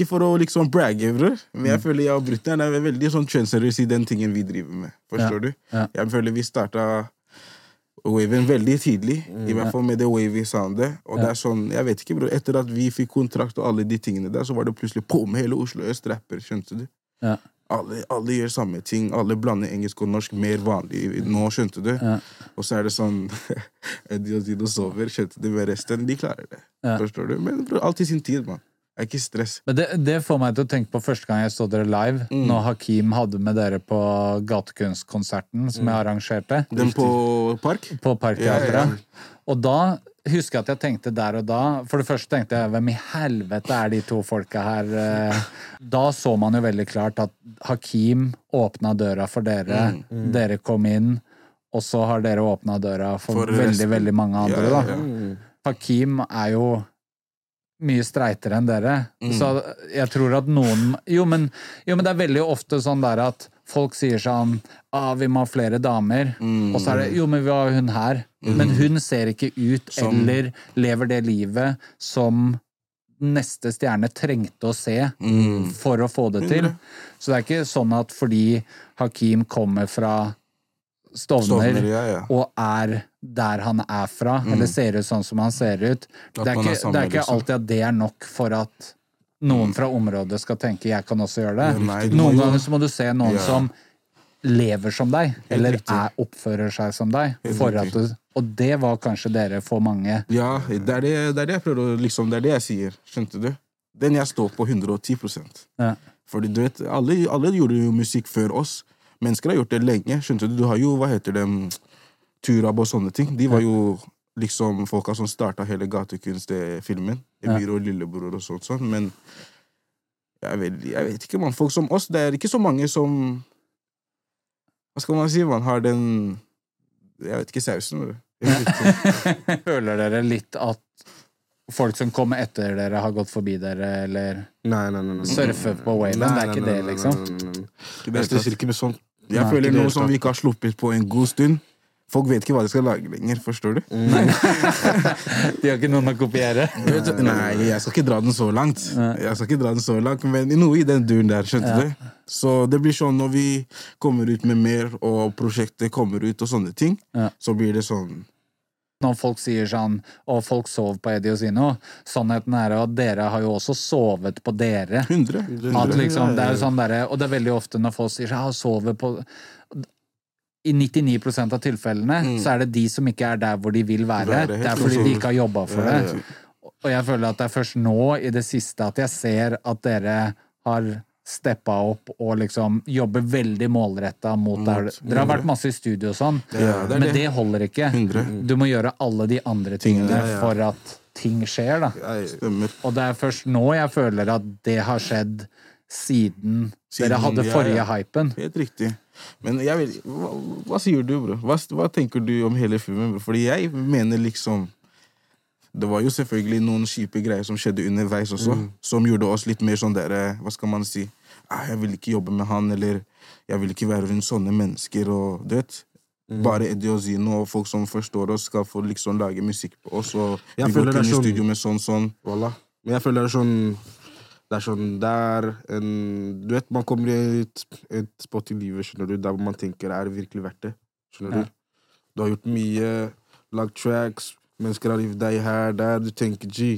Ikke for å liksom bragge, bror, men jeg føler jeg og brutter'n er veldig sånn kjønnsseriøse i den tingen vi driver med. Forstår du? Jeg føler vi starta waven veldig tidlig, i hvert fall med det wavy soundet. Og det er sånn, jeg vet ikke, bror, etter at vi fikk kontrakt og alle de tingene der, så var det plutselig på med hele Oslo Øst rapper, skjønte du? Ja. Alle, alle gjør samme ting, alle blander engelsk og norsk mer vanlig nå, skjønte du? Og så er det sånn De og Dino sover, skjønte du, med resten, de klarer det. Forstår du? Men alt i sin tid, mann. Det er ikke stress. Men det, det får meg til å tenke på første gang jeg så dere live, når Hakim hadde med dere på gatekunstkonserten som jeg arrangerte. Den på Park? På Parkteatret. Ja, ja, Og da husker jeg at jeg tenkte der og da For det første tenkte jeg hvem i helvete er de to folka her? eh? Da så man jo veldig klart at Hakim åpna døra for dere. Dere kom inn, og så har dere åpna døra for, For veldig, veldig mange andre. Ja, da. ja, Hakim er jo mye streitere enn dere. Mm. Så jeg tror at noen jo men, jo, men det er veldig ofte sånn der at folk sier sånn ah, 'Vi må ha flere damer', Mm. og så er det 'Jo, men vi har hun her'. Men hun ser ikke ut Som- eller lever det livet som neste stjerne trengte å se Mm. for å få det til. Så det er ikke sånn at fordi Hakim kommer fra Stovner, Stovner, ja, ja. og er der han er fra, eller ser ut sånn som han ser ut. Det er ikke, er det er ikke alltid at det er nok for at noen fra området skal tenke 'jeg kan også gjøre det'. Nei, Noen ganger så må du se noen Ja. som lever som deg, eller er, oppfører seg som deg. Du, og det var kanskje dere for mange. Ja, det er det, det er det jeg prøver å liksom, Det er det jeg sier. Skjønte du? Den jeg står på 110 Ja. Fordi du vet, alle, alle gjorde jo musikk før oss. Mennesker har gjort det lenge. Skjønte du? Du har jo, hva heter det, Turab og sånne ting. De var jo liksom folka som starta hele gatekunstfilmen. Emir og lillebror og sånt sånt. Men jeg vet, jeg vet ikke, man. Folk som oss, det er ikke så mange som Hva skal man si? Man har den Jeg vet ikke, sausen. ikke. Føler dere litt at folk som kommer etter dere, har gått forbi dere, eller Nei, nei, nei. nei. surfer på waven? Det er ikke det, liksom? Det beste stresser med sånt. Jeg Nei, føler noe som vi ikke har sluppet på en god stund. Folk vet ikke hva de skal lage lenger, forstår du? De har ikke noen å kopiere? Nei, jeg skal ikke dra den så langt. Jeg skal ikke dra den så langt, Men noe i den duren der, skjønte du? Så det blir sånn når vi kommer ut med mer, og prosjektet kommer ut, og sånne ting, Ja. så blir det sånn Når folk sier sånn og folk sov på Eddie og Sino', sannheten er at dere har jo også sovet på dere. 100. At liksom, det er jo sånn der, og det er veldig ofte når folk sier sånn, «Ja, sover på I 99% av tilfellene så er det de som ikke er der hvor de vil være. Være, Det er fordi de ikke har jobba for det. Og jeg føler at det er først nå i det siste at jeg ser at dere har steppa opp og liksom jobber veldig målretta mot der. Dere har vært masse i studio og sånn, Ja, det men det. holder ikke. 100. Du må gjøre alle de andre tingene Tingene, ja. for at ting skjer, da. Stemmer. Og det er først nå jeg føler at det har skjedd siden, Siden, dere hadde ja, forrige ja. hypen. Helt riktig. Men jeg vil, hva, hva sier du, bro? Hva, hva tenker du om hele filmen? Bro? Fordi jeg mener liksom Det var jo selvfølgelig noen kjipe greier som skjedde underveis også, som gjorde oss litt mer sånn der Hva skal man si? Ah, jeg vil ikke jobbe med han, eller jeg vil ikke være rundt sånne mennesker, og du vet. Bare Eddie og Zino og folk som forstår oss, skal få liksom lage musikk på oss. Og Jeg vi går inn i sånn- studio med sånn sånn. Voilà. Men jeg føler det er sånn Det er sånn Det er en Du vet, man kommer i et, et spot i livet skjønner du, der man tenker er det virkelig verdt det. Skjønner Ja. du? Du har gjort mye, lagd tracks, mennesker har gitt deg her, der. Du tenker G.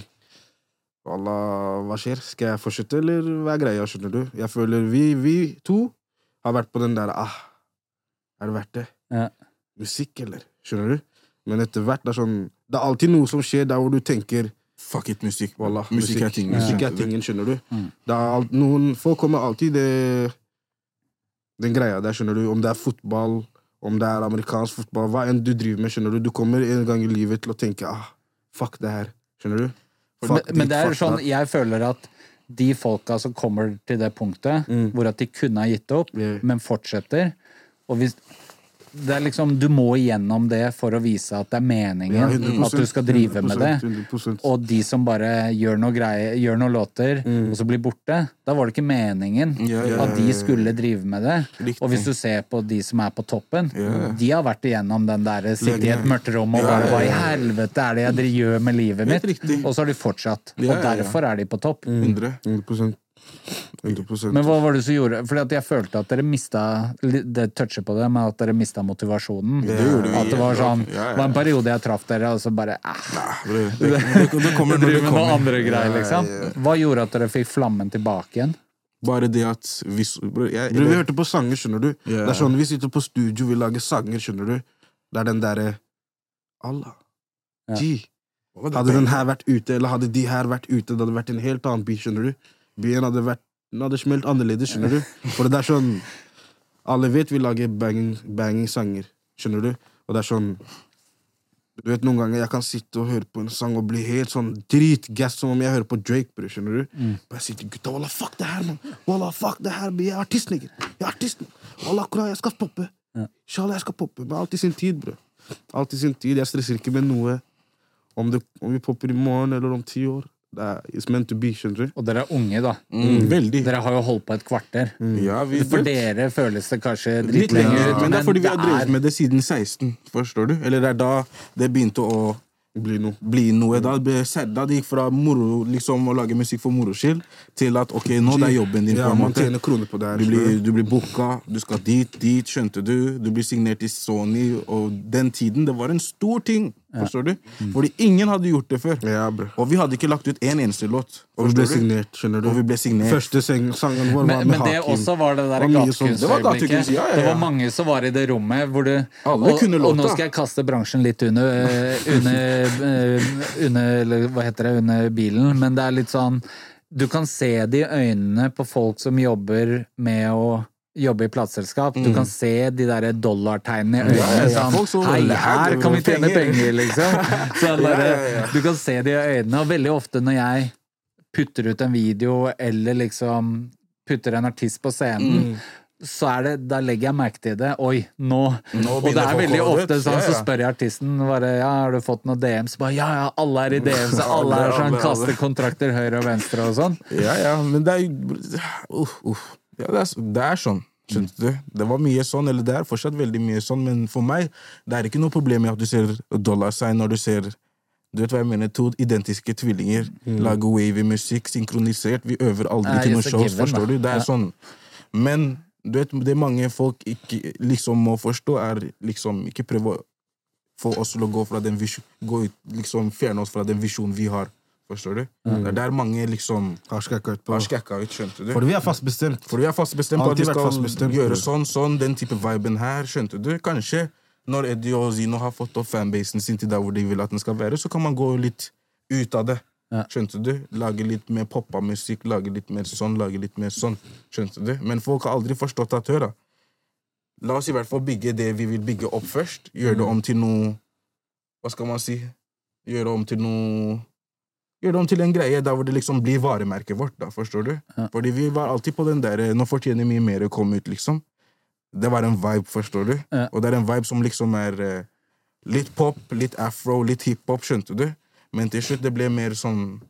Wallah, hva skjer? Skal jeg fortsette, eller hva er greia? Skjønner du? Jeg føler vi, vi to har vært på den der ah, Er det verdt det? Ja. Musikk, eller? Skjønner du? Men etter hvert, det er sånn Det er alltid noe som skjer der hvor du tenker Fuck it, musikk. Wallah, musikk er tingen. Musikk er tingen, skjønner du. Det er alt, noen, folk kommer alltid det, den greia der, skjønner du. Om det er fotball, om det er amerikansk fotball, hva enn du driver med, skjønner du. Du kommer en gang i livet til å tenke ah, fuck det her. Skjønner du? Men, Fuck men dit, det er sånn, jeg føler at de folka som kommer til det punktet hvor at de kunne ha gitt opp, Yeah. men fortsetter og hvis, det er liksom, Du må igjennom det for å vise at det er meningen Ja, 100%, at du skal drive med det. 100%. Og de som bare gjør noe greie, gjør noen låter, og så blir borte. Da var det ikke meningen Mm. Ja, ja, at de skulle drive med det. Riktig. Og hvis du ser på de som er på toppen, Ja. de har vært igjennom den der sitte i et mørkt rom og bare Hva i helvete er det jeg gjør med livet mitt? Og så har de fortsatt. Og derfor er de på topp. 100. 100%. 100%. Men hva var det som gjorde Fordi at jeg følte at dere mista Det toucher på det, men at dere mista motivasjonen. Det gjorde vi At det var sånn ja, Ja, ja. Var en periode jeg traff dere, og så bare eh, Nei, Det, det, det kommer når det kommer. andre greier, liksom. Hva gjorde at dere fikk flammen tilbake igjen? Bare det at vi, jeg, vi hørte på sanger, skjønner du. Yeah. Det er sånn, Vi sitter på studio, vi lager sanger, skjønner du. Det er den derre Allah. Ja. G. Hadde den her vært ute, eller hadde de her vært ute, det hadde vært en helt annen by, skjønner du. Byen hadde vært Den hadde smelt annerledes, skjønner du. For det er sånn Alle vet vi lager banging, banging sanger, skjønner du. Og det er sånn Du vet Noen ganger jeg kan sitte og høre på en sang og bli helt sånn dritgass, som om jeg hører på Drake, bro, skjønner du. Og jeg til gutta walla, fuck det her, mann. Walla, fuck det her, jeg er artist, nigger. Jeg er artist. Walla, jeg skal poppe. Inshallah, jeg skal poppe. Men alt i sin tid, bror. Alt i sin tid. Jeg stresser ikke med noe. Om, det, om vi popper i morgen eller om ti år. Det er it's meant to be, skjønner du. Og dere er unge, da. Mm, veldig. Dere har jo holdt på et kvarter. Ja, vi, For dere føles det kanskje Litt lenger, ut, men det er fordi vi har drevet med det siden 16. Forstår du? Eller det er da det begynte å Bli noe. bli noe. Da, ble, da det gikk fra moro, liksom, å lage musikk for moro skyld, til at ok, nå det er jobben din. Ja, på en man tjener kroner på det her. Du blir, du blir booka, du skal dit, dit, skjønte du. Du blir signert i Sony, og den tiden, det var en stor ting. Forstår du? Fordi ingen hadde gjort det før. Ja, bro. Og vi hadde ikke lagt ut en eneste låt. Og vi ble du? signert, skjønner du. Og vi ble signert. Første seng, sangen vår var Men, med men det Hakim. også var det der sånn- Det var gatekunstøyeblikket. ja, ja, Det var mange som var i det rommet hvor du Alle og, kunne og nå skal jeg kaste bransjen litt under, eh, under, eh, under eller hva heter det, under bilen, men det er litt sånn Du kan se det i øynene på folk som jobber med å jobbe i plateselskap. Du kan se de der dollartegnene i øynene. Mm. Ja, ja, ja. Sånn, Hei, her kan vi tjene Penger." liksom. Sånn Ja, ja, ja. Du kan se det i øynene, og veldig ofte når jeg putter ut en video, eller liksom putter en artist på scenen, så er det, da legger jeg merke til det. Oi, nå, Nå Og det er veldig ofte sånn, Ja, så spør jeg artisten bare, ja, har du fått noen DMs. Bare, ja, ja, alle er i DMs, alle er sånn, kaster kontrakter høyre og venstre og sånn. Ja, ja, men det er jo uff, uff. Ja, det, er, det er sånn. Skjønte du? Det var mye sånn, eller det er fortsatt veldig mye sånn, men for meg det er ikke noe problem med at du ser dollarsign når du ser du vet hva jeg mener, To identiske tvillinger lager wavy musikk, synkronisert. Vi øver aldri Nei, til noen shows, given, da. forstår du? Det er Ja. sånn. Men du vet, det mange folk ikke liksom må forstå, er liksom ikke prøve å få oss til å gå fra den visjon, gå ut, liksom fjerne oss fra den visjonen vi har. Forstår du? Det er der mange liksom Har skakka ut på. har ut, skjønte du? Fordi vi er fast bestemt. Fordi vi er fast bestemt på at vi skal gjøre sånn, sånn, den type viben her, skjønte du? Kanskje når Eddie og Zino har fått opp fanbasen sin til der hvor de vil at den skal være, så kan man gå litt ut av det. Ja. Skjønte du? Lage litt mer poppa musikk, lage litt mer sånn, lage litt mer sånn. Skjønte du? Men folk har aldri forstått at hør, da. La oss i hvert fall bygge det vi vil bygge opp først. Gjøre det om til noe Hva skal man si? Gjøre det om til noe Gjøre det om til en greie der hvor det liksom blir varemerket vårt, da, forstår du? Ja. Fordi vi var alltid på den der Nå fortjener mye mer å komme ut, liksom. Det var en vibe, forstår du? Ja. Og det er en vibe som liksom er eh, litt pop, litt afro, litt hiphop, skjønte du? Men til slutt det ble mer sånn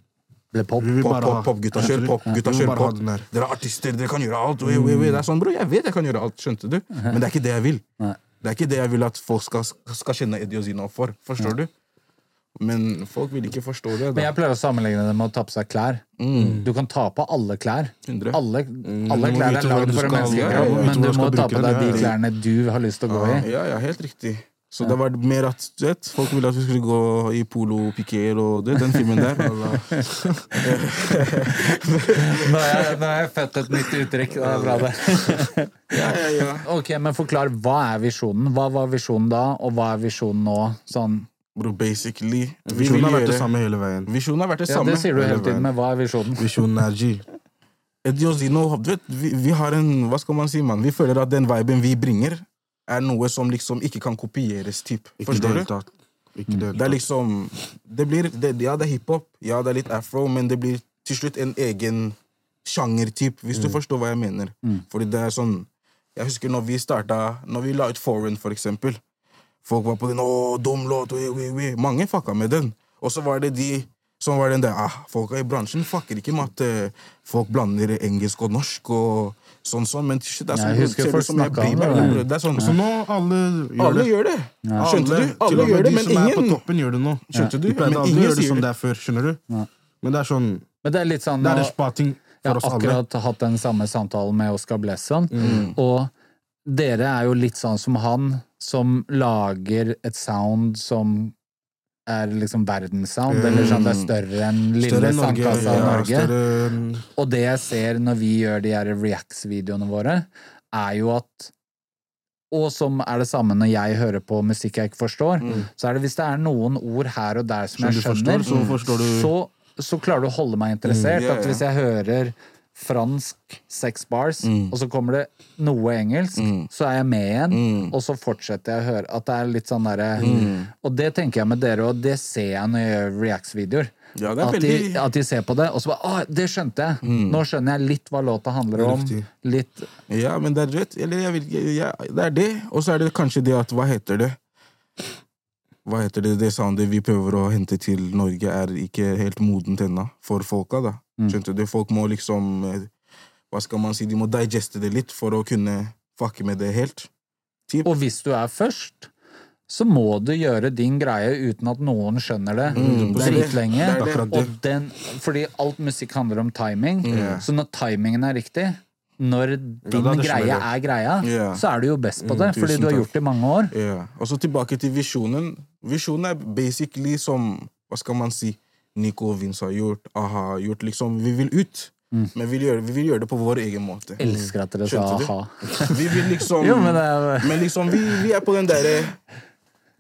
Ble pop. Pop, bare pop, pop, gutta kjør pop, gutta kjør pop. Dere er artister, dere kan gjøre alt. Oi, oi, oi. Det er sånn, bro, jeg vet jeg kan gjøre alt, skjønte du? Men det er ikke det jeg vil. Nei. Det er ikke det jeg vil at folk skal, skal kjenne Eddie og Zino for. Forstår du? Men folk vil ikke forstå det. Men jeg pleier å sammenligne det med å ta på seg klær. Du kan ta på alle klær. 100. Alle, alle klær er lagd for en menneske menneskekropp, ja, ja, men du du må ta på deg de klærne du har lyst til å gå i. Ja, ja, helt riktig. Så det var mer at du vet, folk ville at vi skulle gå i polo-piker og det, den filmen der. Nå har jeg, nå har jeg født et nytt uttrykk. Det er bra, det. ja, ja, ja. Ok, men forklar, hva er visjonen? Hva var visjonen da, og hva er visjonen nå? Sånn Bro, basically Vi Visjonen har vært det samme hele veien. Visjonen har vært det Ja, samme. det sier du hele tiden, men hva er visjonen? Visjonen er G. Eddie og du vet, vi, vi har en Hva skal man si, mann? Vi føler at den viben vi bringer, er noe som liksom ikke kan kopieres, typ. Ikke Forstår hele du? Ikke deltatt. det er liksom det blir, det, Ja, det er hiphop, ja, det er litt afro, men det blir til slutt en egen sjangertype, hvis du forstår hva jeg mener. Fordi det er sånn Jeg husker når vi starta Når vi la ut Foreign, for eksempel. Folk var på den 'Å, dum låt', we, we, we. Mange fucka med den. Og så var det de som var den der ah, Folka i bransjen fucker ikke med at eh, folk blander engelsk og norsk og sånn sånn, men shit, det er Jeg sånn, husker ser folk jeg snakket om det. det. Er sånn Så nå alle gjør Alle det. gjør det. Skjønte du? Alle gjør det, gjør det, de men som er på ingen toppen, gjør det nå. Skjønte du? Men ingen gjør det som det. er før, skjønner du? Ja. Men det er sånn Men det er litt sånn Det er nå- respating Jeg har alle. akkurat hatt den samme samtalen med Oskar Blesson, og dere er jo litt sånn som han, som lager et sound som er liksom verdenssound, eller sånn det er større enn lille sandkassa enn Norge. i Ja, Norge. større Og det jeg ser når vi gjør de her Reacts-videoene våre, er jo at Og som er det samme når jeg hører på musikk jeg ikke forstår, så er det hvis det er noen ord her og der som, Som jeg skjønner, forstår, så forstår du- så, så klarer du å holde meg interessert. Mm, ja, At hvis jeg hører fransk sex bars, og så kommer det noe engelsk, så er jeg med igjen, og så fortsetter jeg å høre. At det er litt sånn derre Og det tenker jeg med dere, og det ser jeg når jeg gjør Reacts-videoer. Ja, det at, de, veldig- at de ser på det, og så bare Å, det skjønte jeg! Nå skjønner jeg litt hva låta handler om. Litt Ja, men det er rett. Eller jeg vil, jeg, det er det. Og så er det kanskje det at Hva heter det? Hva heter det? Det soundet vi prøver å hente til Norge, er ikke helt modent ennå for folka. da. Skjønte du? Folk må liksom eh, Hva skal man si? De må digeste det litt for å kunne fucke med det helt. Typ. Og hvis du er først, så må du gjøre din greie uten at noen skjønner det Mm, dritlenge. Fordi alt musikk handler om timing. Mm. Så når timingen er riktig, når din ja, er greie er greia, yeah. så er du jo best på det, Mm, fordi du har gjort det i mange år. Yeah. Og så tilbake til visjonen. Visjonen er basically som Hva skal man si? Nico og Vince har gjort, a-ha har gjort. Liksom, vi vil ut, Mm. men vi vil, gjøre, vi vil gjøre det på vår egen måte. Elsker at dere sa aha. Vi vil liksom Jo, men er Men liksom, vi, vi er på den derre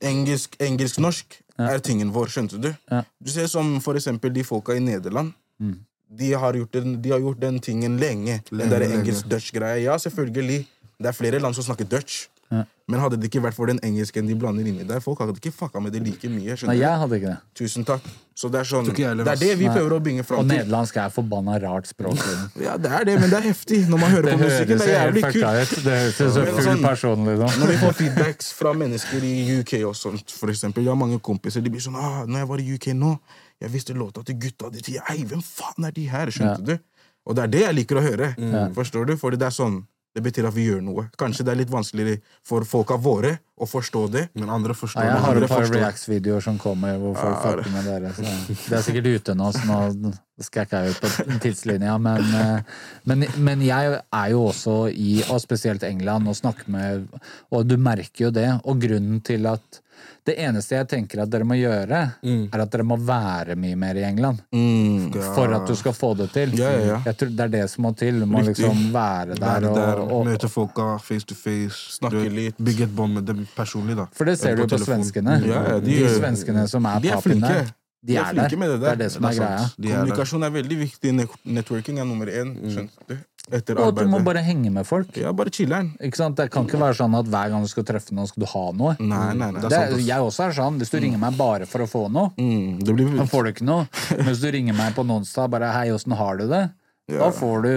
engelsk, engelsk-norsk er tingen vår, skjønte du? Ja. Du ser som for eksempel de folka i Nederland. Mm. De, har gjort den, de har gjort den tingen lenge. Den Lenge, derre engelsk-dutch-greia. Ja, selvfølgelig. Det er flere land som snakker dutch. Ja. Men hadde det ikke vært for den engelsken de blander inni der, folk hadde ikke fucka med det like mye. Nei, jeg hadde ikke det. Tusen takk. Så det er sånn Det er det vi Nei. prøver å bringe Og fram til. nederlandsk er forbanna rart språk. liksom. Ja, det er det, men det er heftig når man hører Det på musikken. Det er jævlig kult. Det høres ut som full sånn- person, liksom. Når vi får feedbacks fra mennesker i UK og sånt, for eksempel. Jeg har mange kompiser, de blir sånn ah, 'Når jeg var i UK nå, jeg visste låta til gutta di til Ei, hvem faen er de her?' Skjønte du? Og det er det jeg liker å høre. Forstår du? Fordi det er sånn Det betyr at vi gjør noe. Kanskje det er litt vanskeligere for folka våre å forstå det. Men andre forstår Ja, jeg har et par. Reacts-videoer som kommer hvor folk Ja, fucker med dere. Så det er sikkert ute nå, så nå skal jeg ikke ut på tidslinja. Men, eh, men, men jeg er jo også i, og spesielt England, og snakker med Og du merker jo det. Og grunnen til at Det eneste jeg tenker at dere må gjøre, er at dere må være mye mer i England. Mm. For at du skal få det til. Ja, ja, ja. Jeg tror Det er det som må til. Du må Riktig. liksom være der. Være der, Og, og, møte folka face to face. Snakke du litt. Bygge et bånd med dem personlig, da. For det ser du På jo på telefon. svenskene. Ja, ja, de de, svenskene som er, de er flinke. der, de, De er er flinke der. med det Det der. er det som Det er, er greia. De er. Kommunikasjon er veldig viktig. Networking er nummer én. Skjønner du? Etter Og at du må bare henge med folk. Ja, bare chiller'n. Ikke sant? Det kan ikke være sånn at hver gang du skal treffe noen, skal du ha noe. Nei, nei, nei. Det er, jeg også er sånn. Hvis du ringer meg bare for å få noe, Mm, det blir da får du ikke noe. Men hvis du ringer meg på en onsdag bare 'hei, åssen har du det', Ja. da får du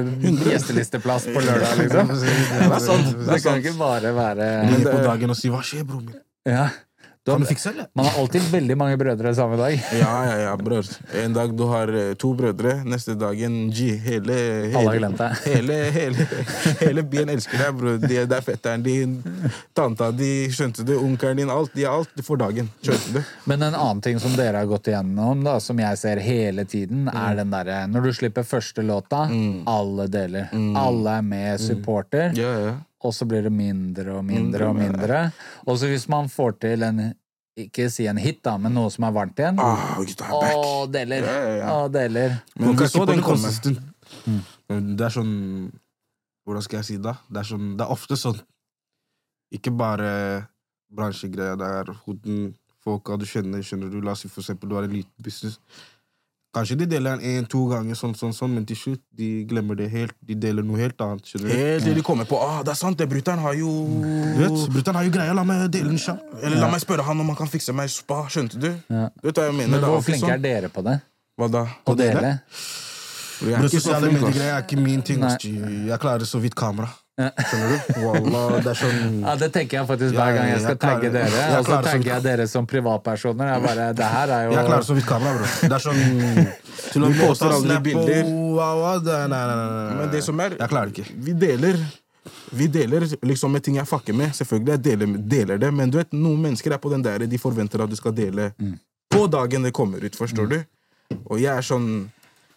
gjestelisteplass på lørdag, liksom. Det er sant. Det Det kan ikke bare være det- på dagen og si 'hva skjer, bror min'? ja. Du Kan har, du fikse, eller? man har alltid veldig mange brødre samme dag. Ja, ja, ja, bror. En dag du har eh, to brødre, neste dagen G. Hele, hele. Hele, hele, hele byen elsker deg, bror. De, det er fetteren din, tanta di, skjønte du, onkelen din. Alt, de er alt for dagen. Skjønte du? Men en annen ting som dere har gått igjennom, da, som jeg ser hele tiden, Mm. er den derre Når du slipper første låta, alle deler. Alle er med, supporter. Mm. Ja, ja. Og så blir det mindre og mindre og mindre. Og så hvis man får til en ikke si en hit, da, men noe som er varmt igjen. Ah, gutta er back. Å, deler! Ja, ja, ja. Å, deler. Men ikke på den det Mm. Det er sånn Hvordan skal jeg si det? Det er, sånn, det er ofte sånn Ikke bare bransjegreier. Det er hoden folka du kjenner, skjønner du. La oss si for eksempel du har en liten business. Kanskje de deler den én-to ganger, sånn, sånn, sånn, men til slutt de glemmer det helt. De deler noe helt annet. skjønner du? Helt til de kommer på ah, det er sant, det brutter'n har jo Du vet, Brutter'n har jo greia, la meg dele den sjøl. Eller la meg spørre han om han kan fikse meg spa. Skjønte du? Ja. Du vet hva jeg mener? Men er hvor flinke er sånn. dere på det? Hva da? Å dele? Jeg er ikke Sosiale medier-greier er ikke min ting. Jeg klarer så vidt kamera. Skjønner du? Wallah, det er sånn Ja, Det tenker jeg faktisk hver gang jeg skal tagge dere. Og så tagger jeg dere som privatpersoner. Jeg bare, det her er jo Jeg klarer så vidt kamera, bro. Det er sånn Til å poste aldri bilder. er- Nei, nei, nei. Men det som er Jeg klarer det ikke. Vi deler Vi deler liksom med ting jeg fucker med. Selvfølgelig, jeg deler, deler det, men du vet, noen mennesker er på den der de forventer at du skal dele på dagen det kommer ut. Forstår du? Og jeg er sånn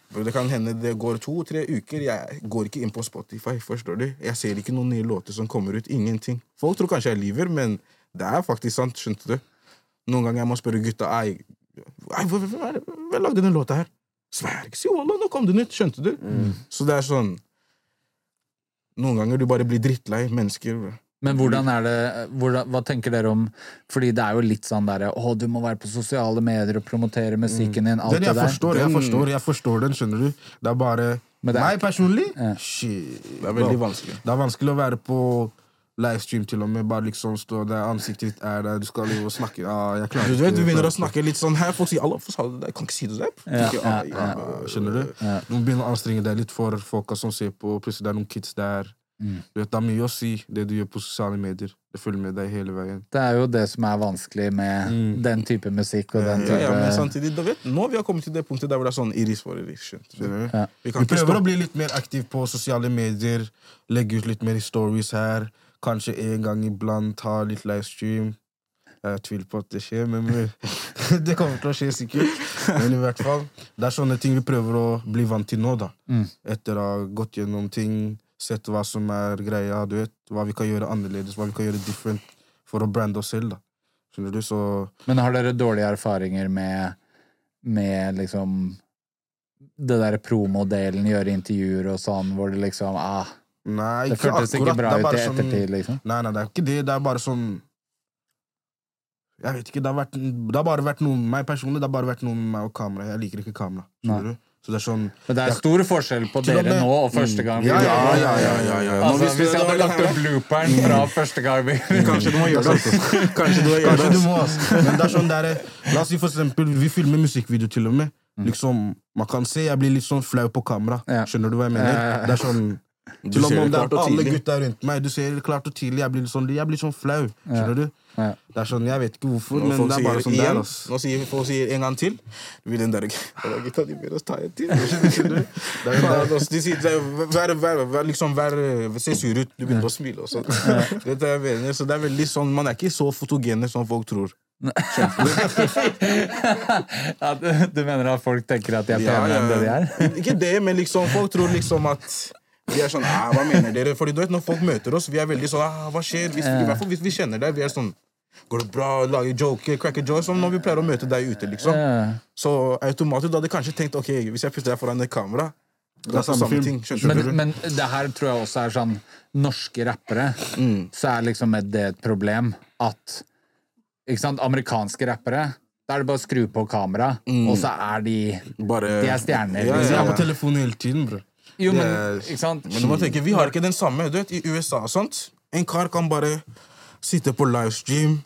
Det kan hende det går to-tre uker. Jeg går ikke inn på Spotify. forstår du? Jeg ser ikke noen nye låter som kommer ut. Ingenting. Folk tror kanskje jeg lyver, men det er faktisk sant. skjønte du? Noen ganger jeg må spørre gutta ei, ei, hva lagde den låta her? Sverg, si wallah, nå kom den ut. Skjønte du? Så det er sånn Noen ganger du bare blir drittlei mennesker. bro. Men hvordan er det hvordan, Hva tenker dere om Fordi det er jo litt sånn derre Å, du må være på sosiale medier og promotere musikken din. Alt Den det jeg der. forstår, jeg forstår, jeg forstår den, skjønner du. Det er bare det er Meg personlig Ja. Shit. Det er veldig vanskelig. Det er vanskelig å være på livestream til og med. Bare liksom stå der, ansiktet ditt er der, du skal jo snakke ah, jeg klarer Du vet, du begynner å snakke litt sånn her. Folk sier Allah, hvorfor sa du det? Jeg kan ikke si det der. Ja, ja. ikke. Skjønner du? Du må begynne å anstrenge deg litt for folka som ser på. Plutselig det er noen kids der. Mm. Du vet, Det er mye å si, det du gjør på sosiale medier. Det følger med deg hele veien. Det er jo det som er vanskelig med den type musikk og den type ja, men samtidig, da vet, nå vi har kommet til det punktet der hvor det er sånn iris for iris. Ja. Vi kan Vi prøver å bli litt mer aktiv på sosiale medier. Legge ut litt mer stories her. Kanskje en gang iblant ha litt livestream. Jeg tviler på at det skjer, men det kommer til å skje sikkert. Men i hvert fall, det er sånne ting vi prøver å bli vant til nå, da. Etter å ha gått gjennom ting, sett hva som er greia, du vet. Hva vi kan gjøre annerledes, hva vi kan gjøre different for å brande oss selv, da. Skjønner du? Så Men har dere dårlige erfaringer med, med liksom det derre promodelen, gjøre intervjuer og sånn, hvor det liksom ah, Nei, Det føltes ikke bra ut i sånn- ettertid, liksom? Nei, nei, det er ikke det. Det er bare sånn Jeg vet ikke, det har, vært, det har bare vært noe med meg personlig. Det har bare vært noe med meg og kamera. Jeg liker ikke kamera. skjønner du? Så det er sånn Men det er stor forskjell på dere med- nå og første gang. Ja, ja, ja, ja, ja, ja. Altså, hvis, hvis jeg hadde lagt opp blooperen fra første gang vi Kanskje du må gjøre det. Kanskje du må gjøre Kanskje du det. må. Men det er sånn der, La oss si for eksempel, vi filmer musikkvideo til og med. Liksom, Man kan se jeg blir litt sånn flau på kamera. Skjønner du hva jeg Ja, ja, ja. mener? Det er sånn Du Til og med om det er alle gutta rundt meg, du ser klart og tidlig. Jeg blir sånn, jeg blir sånn flau. Skjønner du? Ja. Det er sånn, Jeg vet ikke hvorfor, men det er bare sånn igjen, ass. nå sier folk sier en gang til. Du vil den der Gutta, de begynner å ta en til. Er, de sier, er, vær, vær, vær, liksom, vær, se sur ut. Du begynner å smile og sånn. Det er veldig sånn, Man er ikke så fotogene som folk tror. Ja, du, du mener at folk tenker at de er Ja, penere ja. enn det de er? Ikke det, men liksom, folk tror liksom at vi er sånn ah, Hva mener dere? Fordi du vet, Når folk møter oss, vi er veldig sånn ah, Hva skjer? Hvis, I hvert fall hvis vi kjenner deg. Vi er sånn Går det bra? Lager joker? Cracker joy? Som når vi pleier å møte deg ute. liksom Så automatisk du hadde kanskje tenkt ok, hvis jeg putter deg foran et kamera Det er samme film. ting, Men, men det her tror jeg også er sånn Norske rappere, så er liksom det et problem at Ikke sant, amerikanske rappere da er det bare å skru på kamera, og så er de Bare, De er stjerner, Ja, Jeg ja, er på telefonen hele tiden, bro. Jo, men ikke sant? Men du må tenke, vi har ikke den samme. Du vet, I USA og sånt En kar kan bare sitte på livestream,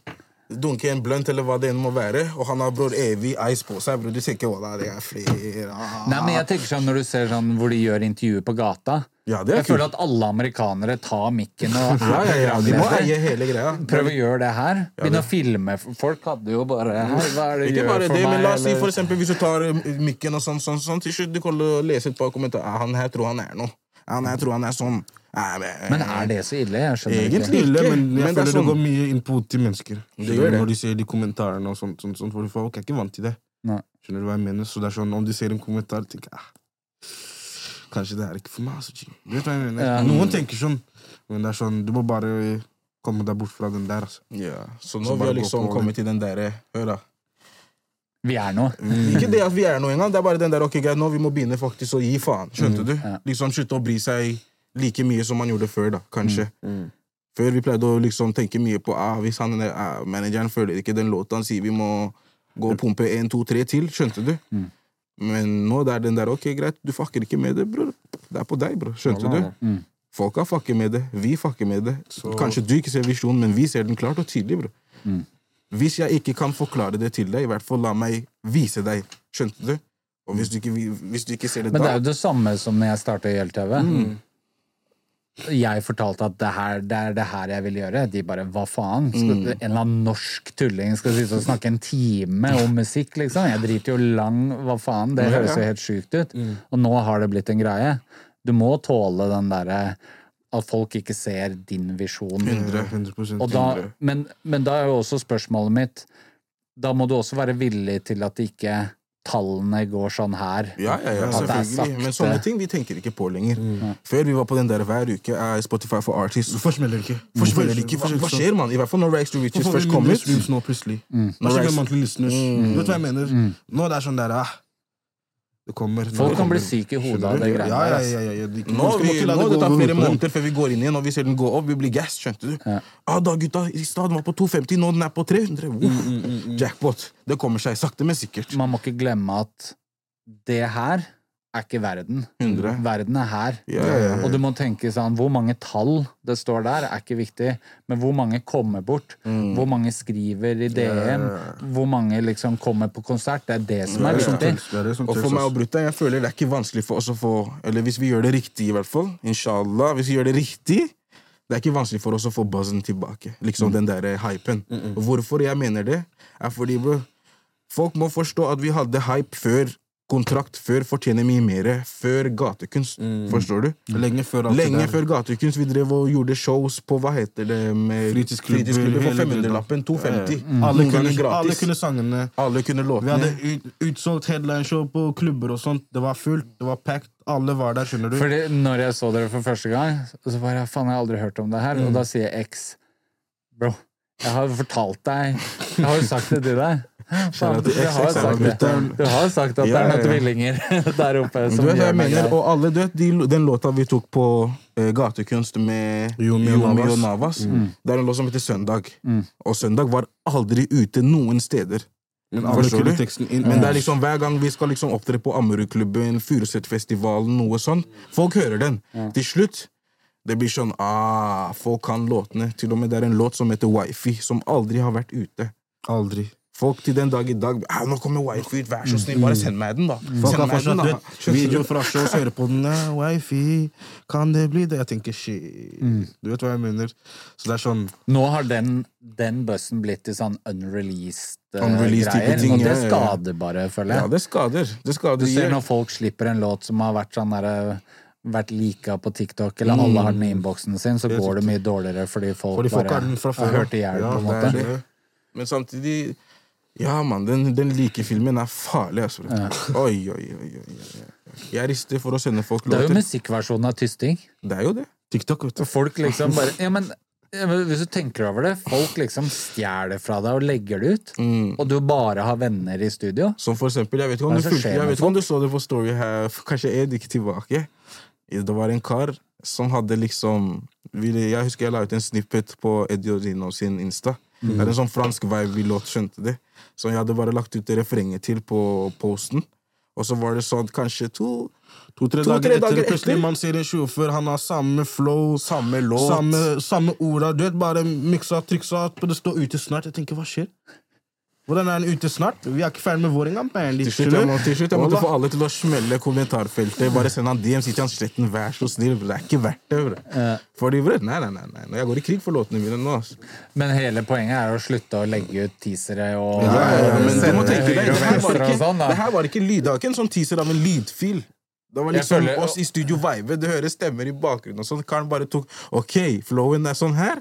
dunke en blunt eller hva det enn må være, og han har bror evig ice på seg. Bror, du tenker «Wallah, det er flere ah. Nei, men jeg tenker sånn Når du ser sånn hvor de gjør intervjuer på gata Ja, det er Jeg føler at alle amerikanere tar mikken og Ja, ja, ja, De må eie hele greia. Prøv å gjøre det her. Begynne å filme. Folk hadde jo bare Hva er det Ikke gjør bare for det, men la oss si for eksempel Hvis du tar eh, mikken og sånn, sånn, sånn til slutt du kommer til å lese et par kommentarer Han her tror han er noe. Han her tror han er sånn. Nei, men, Men er det så ille? Jeg skjønner Egentlig. ikke. Ille, men jeg men det er føler det sånn- går mye input til mennesker. Det gjør det. Når de ser de kommentarene og sånt, sånt, sånt for folk er ikke vant til det. Nei. Skjønner du hva jeg mener? Så det er sånn, Om de ser en kommentar, tenker jeg ah, Kanskje det er ikke for meg. Altså, du vet hva jeg mener? Ja. Noen tenker sånn, men det er sånn, du må bare komme deg bort fra den der. altså. Ja, så nå Så vi bare har gå liksom på kommet til den derre Hør, da. Vi er noe. Ikke det at vi er noe engang, det er bare den der ok, greit, nå vi må begynne faktisk å gi faen. Skjønte du? ja. Liksom Slutte å bry seg like mye som man gjorde før, da, kanskje. Før vi pleide å liksom tenke mye på ah, hvis han, ah, manageren føler ikke den låta han sier vi må gå og pumpe en, to, tre til. Skjønte du? Men nå det er den der ok, greit, du fucker ikke med det, bror. Det er på deg, bror. Skjønte du? Folka fucker med det, vi fucker med det. Kanskje du ikke ser visjonen, men vi ser den klart og tydelig, bror. Hvis jeg ikke kan forklare det til deg, i hvert fall la meg vise deg. Skjønte du? Og hvis du ikke, hvis du ikke ser det Men det er jo det samme som når jeg starta i YLTV. Jeg fortalte at det, her, det er det her jeg vil gjøre. De bare hva faen? Skal, En eller annen norsk tulling skal sitte og snakke en time om musikk, liksom? Jeg driter jo lang Hva faen? Det høres jo helt sjukt ut. Og nå har det blitt en greie. Du må tåle den derre at folk ikke ser din visjon. 100, 100%. Og da, men, men da er jo også spørsmålet mitt Da må du også være villig til at det ikke tallene går sånn her. Ja, ja, ja, det selvfølgelig. Men sånne ting vi tenker ikke på lenger. Før vi var på den der hver uke er Spotify for artists. Hvorfor smeller det ikke? Hvorfor det ikke? Hva, hva skjer, mann? I hvert fall når Rags to Riches først kommer. ut. streams nå plutselig? Mm. Hva skjer med Rags- monthly listeners? Du vet hva jeg mener? Nå det er sånn der ah, Det kommer Folk det kan bli syke i hodet av det greiene ja, der. ja, ja, ja, ja. De- Nå, skal vi, ikke la nå det det gå tar flere måneder før vi går inn igjen, og vi ser den gå opp. Vi blir gassed, skjønte du? Ja. Ah, da, gutta, I stad var på 250, nå den er på 300. Mm, Wow. Jackpot. Det kommer seg sakte, men sikkert. Man må ikke glemme at det her er ikke verden. 100. Verden er her. Ja, ja, ja. Og du må tenke sånn, hvor mange tall det står der, er ikke viktig, men hvor mange kommer bort, Mm. hvor mange skriver i DM, hvor mange liksom kommer på konsert, det er det som er Det er sånn viktig. tøls, det er det som Og for meg å og Brutta, jeg føler det er ikke vanskelig for oss å få Eller hvis vi gjør det riktig, i hvert fall. Inshallah. Hvis vi gjør det riktig, det er ikke vanskelig for oss å få buzzen tilbake. Liksom den der hypen. hypen. -mm. hvorfor jeg mener det, er fordi bro, folk må forstå at vi hadde hype før kontrakt, før fortjener mye mer, før gatekunst. Forstår du? Lenge før Lenge før gatekunst. Vi drev og gjorde shows på hva heter det med Fritidsklubber, fritidsklubber for 500-lappen. 250. Ja, ja. Alle, kunne, alle kunne sangene. Alle kunne Vi hadde ut, utsolgt headlineshow på klubber og sånt. Det var fullt, det var packed. Alle var der, skjønner du. Fordi når jeg så dere for første gang, så bare, faen, jeg har aldri hørt om det her, Mm. og da sier X, bro, jeg har jo fortalt deg, jeg har jo sagt det til deg. Du har sagt det. Du har sagt at det er noen ja, ja. tvillinger der oppe som du vet hva jeg mener, og alle, du vet de, den låta vi tok på eh, gatekunst med Yomi og Navas. og Navas, det er en låt som heter Søndag. Og Søndag var aldri ute noen steder. Men Forstår du? Men det er liksom hver gang vi skal liksom opptre på Ammerudklubben, Furusetfestivalen, noe sånt, folk hører den. Til slutt det blir sånn ah, Folk kan låtene. Til og med det er en låt som heter Wifi, som aldri har vært ute. Aldri. Folk til den dag i dag ah, 'Nå kommer Wifi ut, vær så snill, bare send meg den', da. Folk har fortsatt video fra shows, hører på den. «Ja, Wifi, kan det bli det? Jeg tenker shit. Du vet hva jeg mener? Så det er sånn Nå har den, den bussen blitt til sånn unreleased, eh, Unreleased greier, ting, og det ja, ja, ja. skader bare, føler Ja, jeg. det skader. Det skader. Du ser når folk slipper en låt som har vært sånn derre vært lika på TikTok, eller alle har den i innboksen sin, så går det mye dårligere fordi folk, Fordi folk bare har den fra før, hørt i hjel, ja. på en måte. det det. Men samtidig Ja, mann, den, den likefilmen er farlig, altså. Oi, oi, oi, oi, oi. Jeg rister for å sende folk låter. Det er jo musikkversjonen av tysting. Det er jo det. TikTok, vet du. Folk liksom bare ja, men, ja, men Hvis du tenker over det, folk liksom stjeler fra deg og legger det ut, Mm. og du bare har venner i studio. Som for eksempel, jeg vet ikke om du, fulgte, jeg vet ikke om du så det på Story her, kanskje Ed gikk tilbake. Det var en kar som hadde liksom Jeg husker jeg la ut en snippet på Eddie Orino sin Insta. Det er en sånn fransk vibe-låt, skjønte det. Så jeg hadde bare lagt ut refrenget til på posten. Og så var det sånn kanskje to To-tre To-tre dager etter, dager plutselig man ser en sjåfør, han har samme flow, Samme låt. samme, samme orda. Du vet, bare miksa, tryksa, og det står ute snart. Jeg tenker, hva skjer? Hvordan er den ute snart? Vi er ikke ferdig med vår engang. Til slutt, jeg, må, til slutt jeg måtte få alle til å smelle kommentarfeltet. Bare send han DM, sier til han sletten, vær så snill. bro. Det er ikke verdt det. Bro. Fordi, bro, nei, nei, nei, nei. Jeg går i krig for låtene mine nå. Altså. Men hele poenget er å slutte å legge ut teasere og, Ja, ja, ja, men du må tenke deg, det her var ikke, sånn. det her var ikke lyd, det var ikke en sånn teaser av en lydfil. Det var liksom føler- oss i studio vibe, det høres stemmer i bakgrunnen. og sånn. Karen bare tok OK, flowen er sånn her.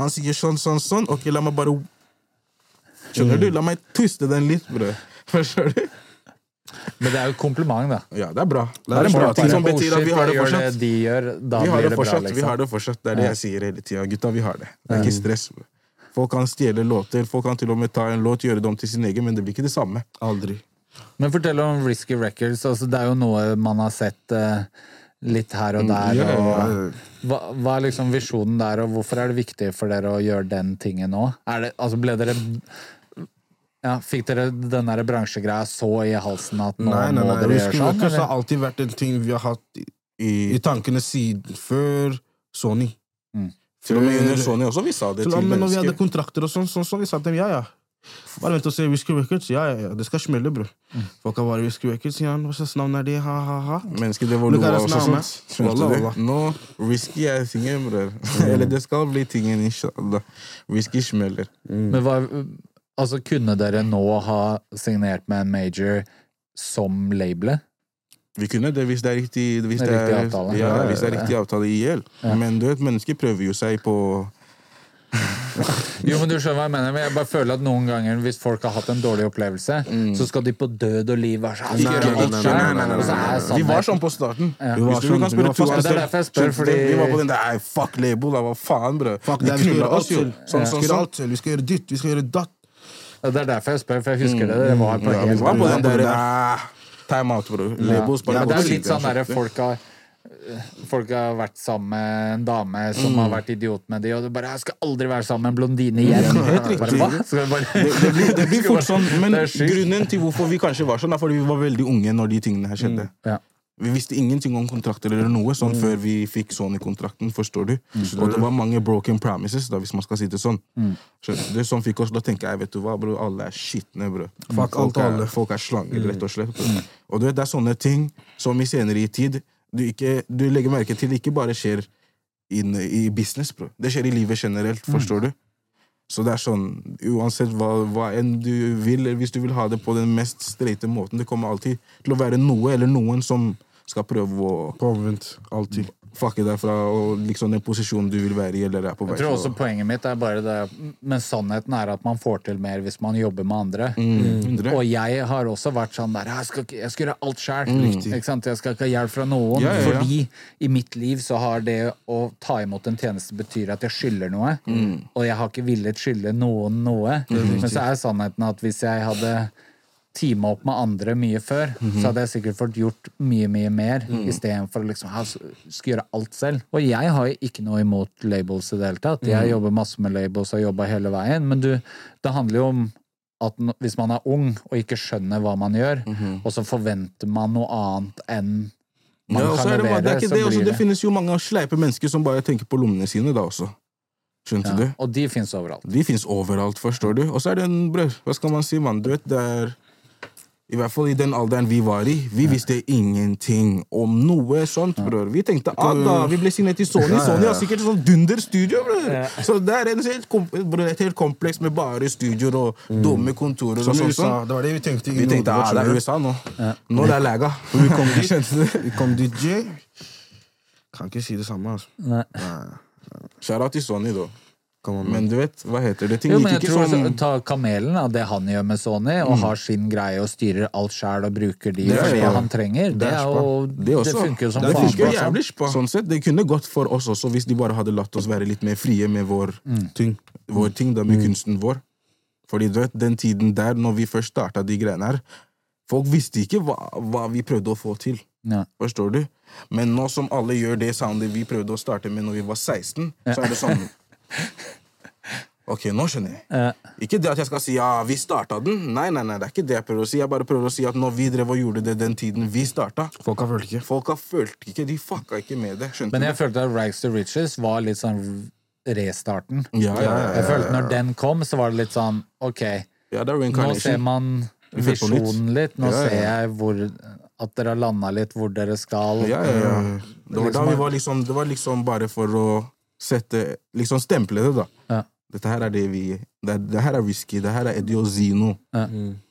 Han sier sånn, sånn, sånn. Ok, la meg bare Skjønner du? La meg twiste den litt, bror. Forstår du? Men det er jo et kompliment, da. Ja, det er bra. Det er er en bra bra. ting som betyr at vi har det jeg gjør fortsatt. det de gjør, da Vi har blir det det bra, liksom. Vi har det fortsatt. Det er det jeg sier hele tida. Gutta, vi har det. Det er ikke stress. bro. Folk kan stjele låter, folk kan til og med ta en låt, gjøre det om til sin egen, men det blir ikke det samme. Aldri. Men fortell om Risky Records. Altså, det er jo noe man har sett uh, litt her og der. ja, yeah. Og, hva, hva er liksom visjonen der, og hvorfor er det viktig for dere å gjøre den tingen nå? Er det, altså ble dere ja, Fikk dere den der bransjegreia så i halsen at nå Nei, nei, må dere gjøre sånn? Det har alltid vært en ting vi har hatt i, I, tankene siden før Sony. til og med under Sony også, vi sa det Til til og når vi hadde kontrakter og sånn, sånn, så vi sa til dem, ja, ja. Bare vent og se Whisky Records. Ja, ja, ja. Det skal smelle, bro. Folk har bare Whisky Records. Ja, hva slags navn er det? Ha, ha, ha. Mennesker, det var now, Skjønte du? Nå, whisky er tingen, bror. Eller det skal bli tingen, inshallah. Whisky smeller. Men hva, altså, kunne dere nå ha signert med en major som labelet? Vi kunne det hvis det er riktig, hvis Det er riktig avtale. Ja, Ja, ja, hvis det er riktig avtale i hjel. Men du vet, mennesker prøver jo seg på Jo, men du skjønner hva jeg mener. Men jeg bare føler at noen ganger hvis folk har hatt en dårlig opplevelse, så skal de på død og liv være sånn Nei, «Jeg skal gjøre nei, nei, nei. Vi var sånn på starten. Vi var Hvis du sånn- kan vi spørre var to Det er derfor jeg spør, fordi- Vi var på den der "Ei, fuck label, da, hva faen, brød? Fuck Vi det, vi skal knulla oss jo. Sånn, Vi sånn, sånn. alt selv. Vi skal gjøre ditt, vi skal gjøre datt. Ja, Det er derfor jeg spør, for jeg husker det. Det var på Ja, var på den på der der. ah, Time out, bror. Labels Ja, det er litt sånn derre folk har Folk har vært sammen med en dame som har vært idiot med de, og du bare 'Jeg skal aldri være sammen med en blondine igjen'. Riktig. Bare, det, det, blir, det blir fort sånn, men Det grunnen til hvorfor vi kanskje var sånn, er fordi vi var veldig unge når de tingene her skjedde. Ja. Vi visste ingenting om kontrakter eller noe sånn før vi fikk Sony-kontrakten, forstår du? Og det var mange broken promises, da, hvis man skal si det sånn. Mm. Det Som fikk oss til å tenke jeg vet du hva, bro, alle er skitne, bro. Fuck folk, alt er, folk er slanger, rett og slett. Bro. Og du vet, det er sånne ting som i senere i tid du, ikke, du legger merke til ikke bare skjer inn i business, bro. Det skjer i livet generelt, forstår du? Så det er sånn, uansett hva, hva enn du vil, eller hvis du vil ha det på den mest streite måten, det kommer alltid til å være noe eller noen som skal prøve å Påvent. Alltid. fucke deg fra og liksom den posisjonen du vil være i, eller er på vei Jeg tror også poenget mitt er bare det Men sannheten er at man får til mer hvis man jobber med andre. Mm, Og jeg har også vært sånn der Jeg skal, jeg skal gjøre alt sjøl. Jeg skal ikke ha hjelp fra noen. Mm. Ja, ja, ja. Fordi i mitt liv så har det å ta imot en tjeneste betyr at jeg skylder noe. Mm. Og jeg har ikke villet skylde noen noe. Men så er sannheten at hvis jeg hadde teama opp med andre mye før, Mhm. så hadde jeg sikkert fått gjort mye, mye mer, Mm. istedenfor å liksom skulle gjøre alt selv. Og jeg har jo ikke noe imot labels i det hele tatt. Mm. Jeg jobber masse med labels og har jobba hele veien, men du, det handler jo om at hvis man er ung og ikke skjønner hva man gjør, og så forventer man noe annet enn man ja, kan er det, levere, det, så det, det det finnes jo mange sleipe mennesker som bare tenker på lommene sine da også. Skjønte ja. du? Og de fins overalt. De fins overalt, forstår du. Og så er det en bror, hva skal man si, mann, du vet, det er I hvert fall i den alderen vi var i, vi visste ingenting om noe sånt, bror. Vi tenkte at da, vi ble signert til Sony. Sony har sikkert sånn dunder studio, bror. Så det er en helt, bror, et helt kompleks med bare studioer og dumme kontorer og sånn. Det var det vi tenkte. Vi tenkte Norge, ah, det er? USA nå. Nå det er laga. Vi kom dit, vi kom dit, J. Kan ikke si det samme, altså. Nei. Shout-out til Sony, da. Men du vet, hva heter det? Ting Jo, men gikk ikke tror sånn Ta Kamelen, da, det han gjør med Sony, og har sin greie og styrer alt sjæl og bruker de Det er for det han trenger, det, er jo Det, Det funker jo som det faen. funker altså. jævlig spa. Sånn sett, Det kunne gått for oss også hvis de bare hadde latt oss være litt mer frie med vår Ting. vår ting, da, med kunsten vår. Fordi du vet, den tiden der, når vi først starta de greiene her, folk visste ikke hva, hva vi prøvde å få til. Ja. Forstår du? Men nå som alle gjør det soundet vi prøvde å starte med når vi var 16, så er det sånn Ok, nå skjønner jeg. Ikke det at jeg skal si ja, vi starta den. Nei, nei, nei, det er ikke det jeg prøver å si. Jeg bare prøver å si at når vi drev og gjorde det den tiden vi starta Folk har følt ikke. Folka følte ikke, de fucka ikke med det. Skjønte Men du? jeg følte at Rags to Riches var litt sånn restarten. Ja, ja, ja, Jeg følte når den kom, så var det litt sånn OK, ja, det er nå ser reincarnation. man Vi føler på nytt. visjonen litt. Nå Ja, ja, ja. ser jeg hvor, at dere har landa litt hvor dere skal. Ja, ja, ja. Det var da vi var liksom Det var liksom bare for å sette Liksom stemple det, da. Ja. Dette her er det vi Det, det her er whisky. Det her er Eddie Ozino. Ja.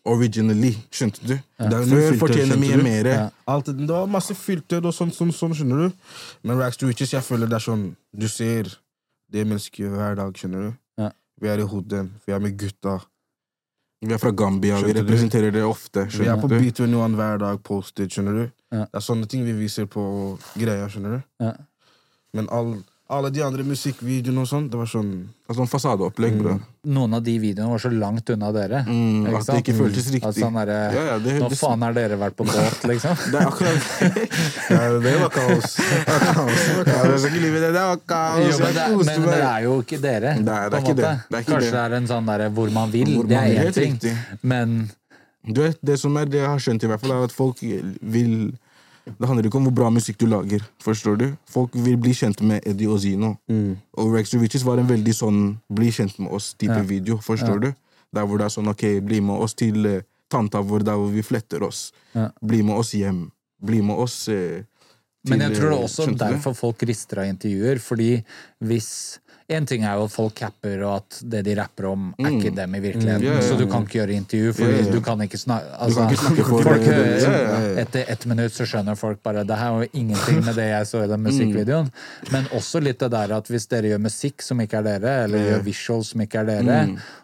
Originally. Skjønte du? Det er jo Før fortjener skjønte mye mer. Ja. Det var masse filter og sånn, sånn, sånn, skjønner du. Men Rags to Riches, jeg føler det er sånn Du ser det mennesket hver dag, skjønner du. Ja. Vi er i Hoden, vi er med gutta. Vi er fra Gambia, vi representerer du? det ofte. Vi er på du? B21 hver dag, posted, skjønner du. Ja. Det er sånne ting vi viser på greia, skjønner du. Ja. Men all Alle de andre musikkvideoene og sånn, det var sånn Altså sånn fasadeopplegg, bro. Noen av de videoene var så langt unna dere. Mm, ikke at det ikke føltes riktig. At sånn derre Ja, ja, det- Nå det- faen har dere vært på båt, liksom? Det er akkurat ja, Det var kaos. Det var kaos. Det var kaos. det er det. Det. Jo, men, det, men det er jo ikke dere. Nei, det er på en ikke det. Det er ikke Kanskje det. det er en sånn derre hvor man vil. Hvor det man er vil, én ting. riktig. Men Du vet, det som er det jeg har skjønt, i hvert fall, er at folk vil Det handler ikke om hvor bra musikk du lager. Forstår du? Folk vil bli kjent med Eddie og Zino. Og Rex Riches var en veldig sånn bli kjent med oss-type Ja. video. Forstår du? Der hvor det er sånn ok, bli med oss til uh, tanta vår der hvor vi fletter oss. Ja. Bli med oss hjem. Bli med oss uh, til Men jeg tror det er eh, også derfor folk rister av intervjuer. Fordi hvis En ting er jo at folk capper, og at det de rapper om, er ikke dem i virkeligheten. Mm. yeah, yeah. Så du kan ikke gjøre intervju, fordi yeah, du kan ikke snakke altså, kan ikke snakke for- Folk hører ja. Etter ett minutt så skjønner folk bare Det her var jo ingenting med det jeg så i den musikkvideoen. Men også litt det der at hvis dere gjør musikk som ikke er dere, eller gjør visuals som ikke er dere,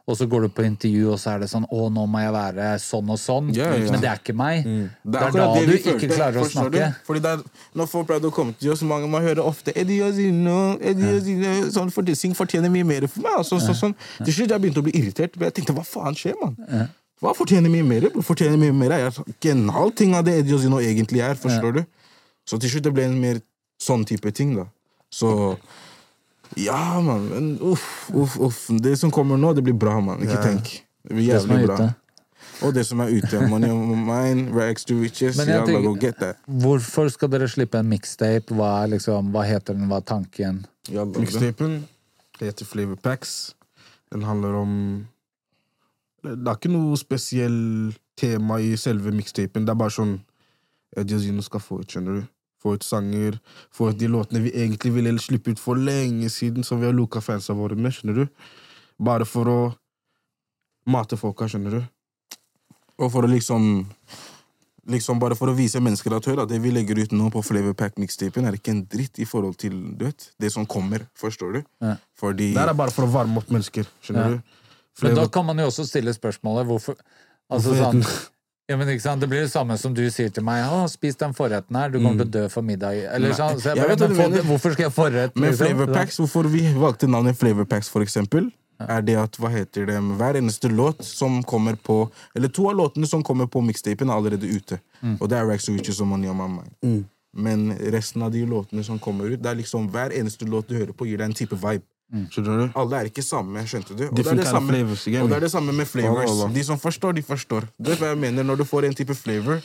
og så går du på intervju, og så er det sånn Å, nå må jeg være sånn og sånn. Men det er ikke meg. Det Det er er da det du ikke følte, klarer å snakke. Du? Fordi det er, når folk pleide å komme til oss, mange man hører ofte Eddie og Zino, Eddie og Zino, sånn, for Dissing fortjener mye mer for meg. Altså, så, sånn. Til slutt jeg begynte å bli irritert. Jeg tenkte, hva faen skjer, mann? Hva fortjener mye mer? Fortjener mye mer? Jeg er ikke en halv ting av det Eddie Ozino egentlig er, forstår du? Så til slutt det ble en mer sånn type ting, da. Så ja, mann. Men uff, uff, uff. Det som kommer nå, det blir bra, mann. Ikke tenk. Det blir Det jævlig bra. Og det som er ute. Money on mine, rags to riches. Men jeg Jalla, tenker- go get that. Hvorfor skal dere slippe en mixtape? Hva, liksom, hva heter den? Hva er tanken? Mixtapen heter Flavor Packs. Den handler om Det er ikke noe spesiell tema i selve mixtapen. Det er bare sånn og skal få ut, skjønner du. Få ut sanger, få ut de låtene vi egentlig ville slippe ut for lenge siden, som vi har looka fansa våre med, skjønner du. Bare for å mate folka, skjønner du. Og for å liksom Liksom bare for å vise mennesker at hør, at det vi legger ut nå på Flavorpack-mikstapen, er ikke en dritt i forhold til du vet, det som kommer. Forstår du? Ja. Fordi Det er bare for å varme opp mennesker, skjønner Ja. du. Men da kan man jo også stille spørsmålet hvorfor Altså Hvorfor sånn ja, men ikke sant? Det blir det samme som du sier til meg. Å, 'Spis den forretten her, du kommer til å dø for middag.' Eller sånn. Så jeg bare, jeg men for, hvorfor skal jeg forrette? forrett? Men liksom? Flavor Packs, hvorfor vi valgte navnet Flavorpacks, for eksempel, er det at hva heter det, hver eneste låt som kommer på Eller to av låtene som kommer på mixtapen, er allerede ute. Og det er Rags og Riches og Money on My Mind. Men resten av de låtene som kommer ut, det er liksom hver eneste låt du hører på, gir deg en type vibe. Mm. Alle er ikke samme, skjønte du? Og det, det, samme, flavors, og det er det samme med flavors. De som forstår, de forstår. Du vet hva jeg mener? Når du får en type flavor,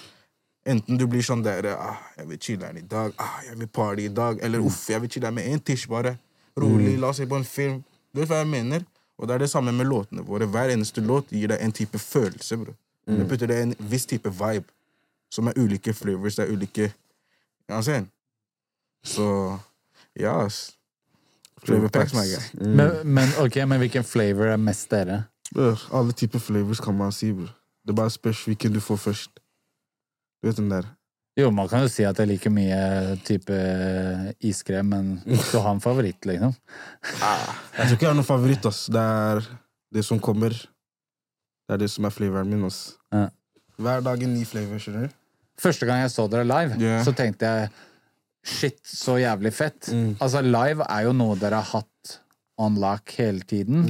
enten du blir sånn der ah, 'Jeg vil chiller'n i dag', ah, 'Jeg vil party i dag', eller 'Uff, jeg vil chiller'n med en tish, bare'. Rolig, la oss se på en film. Du vet hva jeg mener? Og det er det samme med låtene våre. Hver eneste låt gir deg en type følelse, bro. Det putter deg en viss type vibe, som er ulike flavors, det er ulike en? Så ja, ass. Flavor packs, my guy. Men, men, ok, men hvilken flavor er mest dere? Alle typer flavors kan man si, bror. Det er bare spørs hvilken du får først. Du vet den der. Jo, man kan jo si at jeg liker mye type iskrem, men du har en favoritt, liksom. Jeg tror ikke jeg har noen favoritt, ass. Det er det som kommer. Det er det som er flavoren min, ass. Ja. Hver dag en ny flavor, skjønner du? Første gang jeg så dere live, yeah. så tenkte jeg Shit, så jævlig fett. Mm. Altså, live er jo noe dere har hatt on lock hele tiden.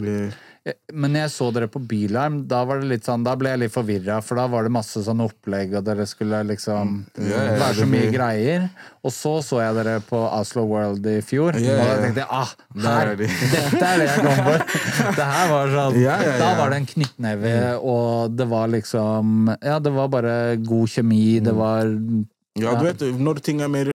Eh, Men jeg så dere på Bylarm, da var det litt sånn, da ble jeg litt forvirra, for da var det masse sånn opplegg, og dere skulle liksom yeah, ja, være så mye greier. Og så så jeg dere på Oslo World i fjor, yeah, og da tenkte jeg ah, her, er de. dette er det jeg kom for. Det her var sånn, Da var det en knyttneve, og det var liksom Ja, det var bare god kjemi, det var Ja, du vet, når ting er mer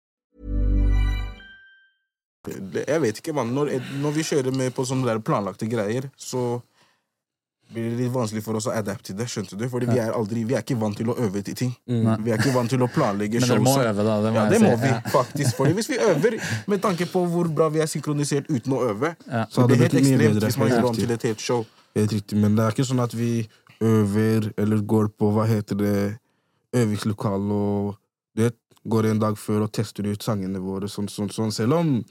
Jeg vet ikke, mann. Når, når vi kjører med på sånne der planlagte greier, så blir det litt vanskelig for oss å adapte til det. skjønte du? Fordi vi er aldri, vi er ikke vant til å øve til ting. Vi er ikke vant til å planlegge Men dere må øve, da. Det må Ja, jeg det si. må vi, Ja. faktisk. Fordi hvis vi øver med tanke på hvor bra vi er synkronisert uten å øve, Ja. så det blir helt blitt mye ekstremt bedre. hvis man gjør om til et helt show. Helt riktig, men det er ikke sånn at vi øver eller går på hva heter det, øvingslokale og det går en dag før og tester ut sangene våre. sånn, sånn, sånn. Selv om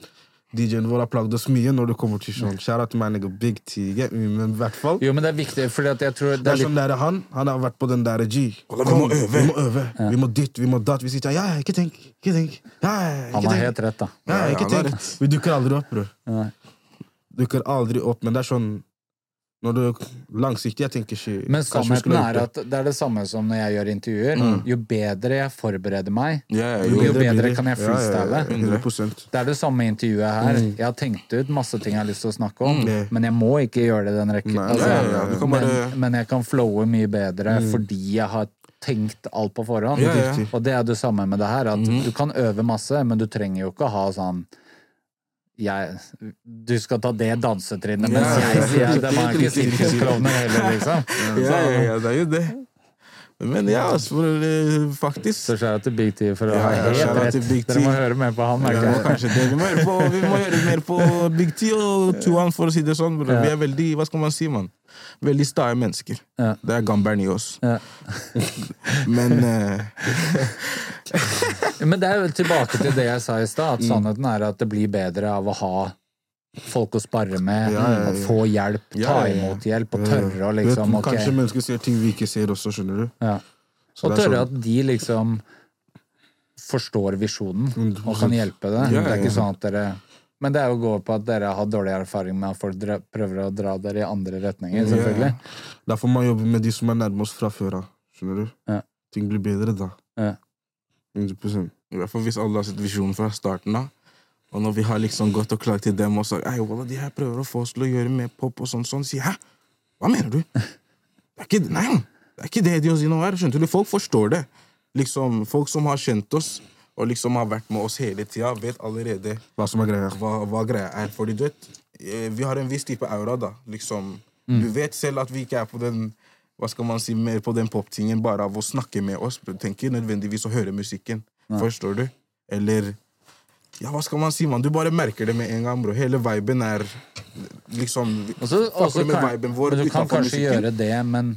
DJ-en vår har plagd oss mye når det kommer til sånn. Shout out to my nigga Big T, get me, men i hvert fall. Jo, men det er viktig, fordi at jeg tror det Det er litt sånn der, han, han har vært på den der G. Wallah, vi må Kom, øve. Vi må øve. Vi må ditt, vi må datt. Vi sier ja, ja, ikke tenk, ikke tenk. Ja, ja, ikke Han har helt rett, da. Ja, ikke tenk. Vi dukker aldri opp, bror. Dukker aldri opp, men det er sånn når du Langsiktig, jeg tenker ikke Men sannheten er at det er det samme som når jeg gjør intervjuer. Jo bedre jeg forbereder meg, ja, jo jo. bedre kan jeg Ja, ja, ja, 100%. Det er det samme intervjuet her. Jeg har tenkt ut masse ting jeg har lyst til å snakke om, Mm. men jeg må ikke gjøre det i den rekken. Altså, ja, ja, ja. Du men, men jeg kan flowe mye bedre fordi jeg har tenkt alt på forhånd. Ja, ja. Og det er det samme med det her, at du kan øve masse, men du trenger jo ikke å ha sånn jeg, du skal ta det dansetrinnet, mens jeg sier det var ikke sirkusklovner heller, liksom. Ja, ja, ja, det er jo det. Men ja, altså, eh, faktisk Så skjæra til Big T for å ha ja, helt rett. Dere må høre mer på han, Ja, kanskje det. Vi må høre, på, vi må høre mer på Big T og Tuan, for å si det sånn. Bro. Vi er veldig hva skal man si, man? Veldig stae mennesker. Ja. Det er gamberen i oss. Ja. Men uh... Men det er jo tilbake til det jeg sa i stad, at sannheten er at det blir bedre av å ha folk å sparre med, Ja, ja, ja. få hjelp, ta imot hjelp, og tørre å liksom okay. Kanskje mennesker ser ting vi ikke ser også, skjønner du. Og tørre sånn- at de liksom forstår visjonen og kan hjelpe det. Det er ikke sånn at dere Men det er jo å gå på at dere har dårlig erfaring med at folk prøver å dra dere i andre retninger, selvfølgelig. Derfor må man jobbe med de som er nærme oss fra før av. Skjønner du? Ting blir bedre da. Ja. 100 i hvert fall hvis alle har sett visjonen fra starten av. Og når vi har liksom gått og klagd til dem og sagt at de her prøver å få oss til å gjøre mer pop og sånn, sånn, sier hæ? Hva mener du? Det er ikke, nei, det er ikke det de nå er. Skjønte du? Folk forstår det. Liksom, Folk som har kjent oss og liksom har vært med oss hele tida, vet allerede Hva som er greia. hva, hva greia er. Fordi du vet, eh, vi har en viss type aura, da. Liksom, Du vet selv at vi ikke er på den hva skal man si, mer på den poptingen bare av å snakke med oss. Du tenker nødvendigvis å høre musikken. Forstår du? Eller Ja, hva skal man si, man? Du bare merker det med en gang, bro. Hele viben er liksom også, også fucker med kan, viben vår men du kan kanskje musikken. gjøre det, men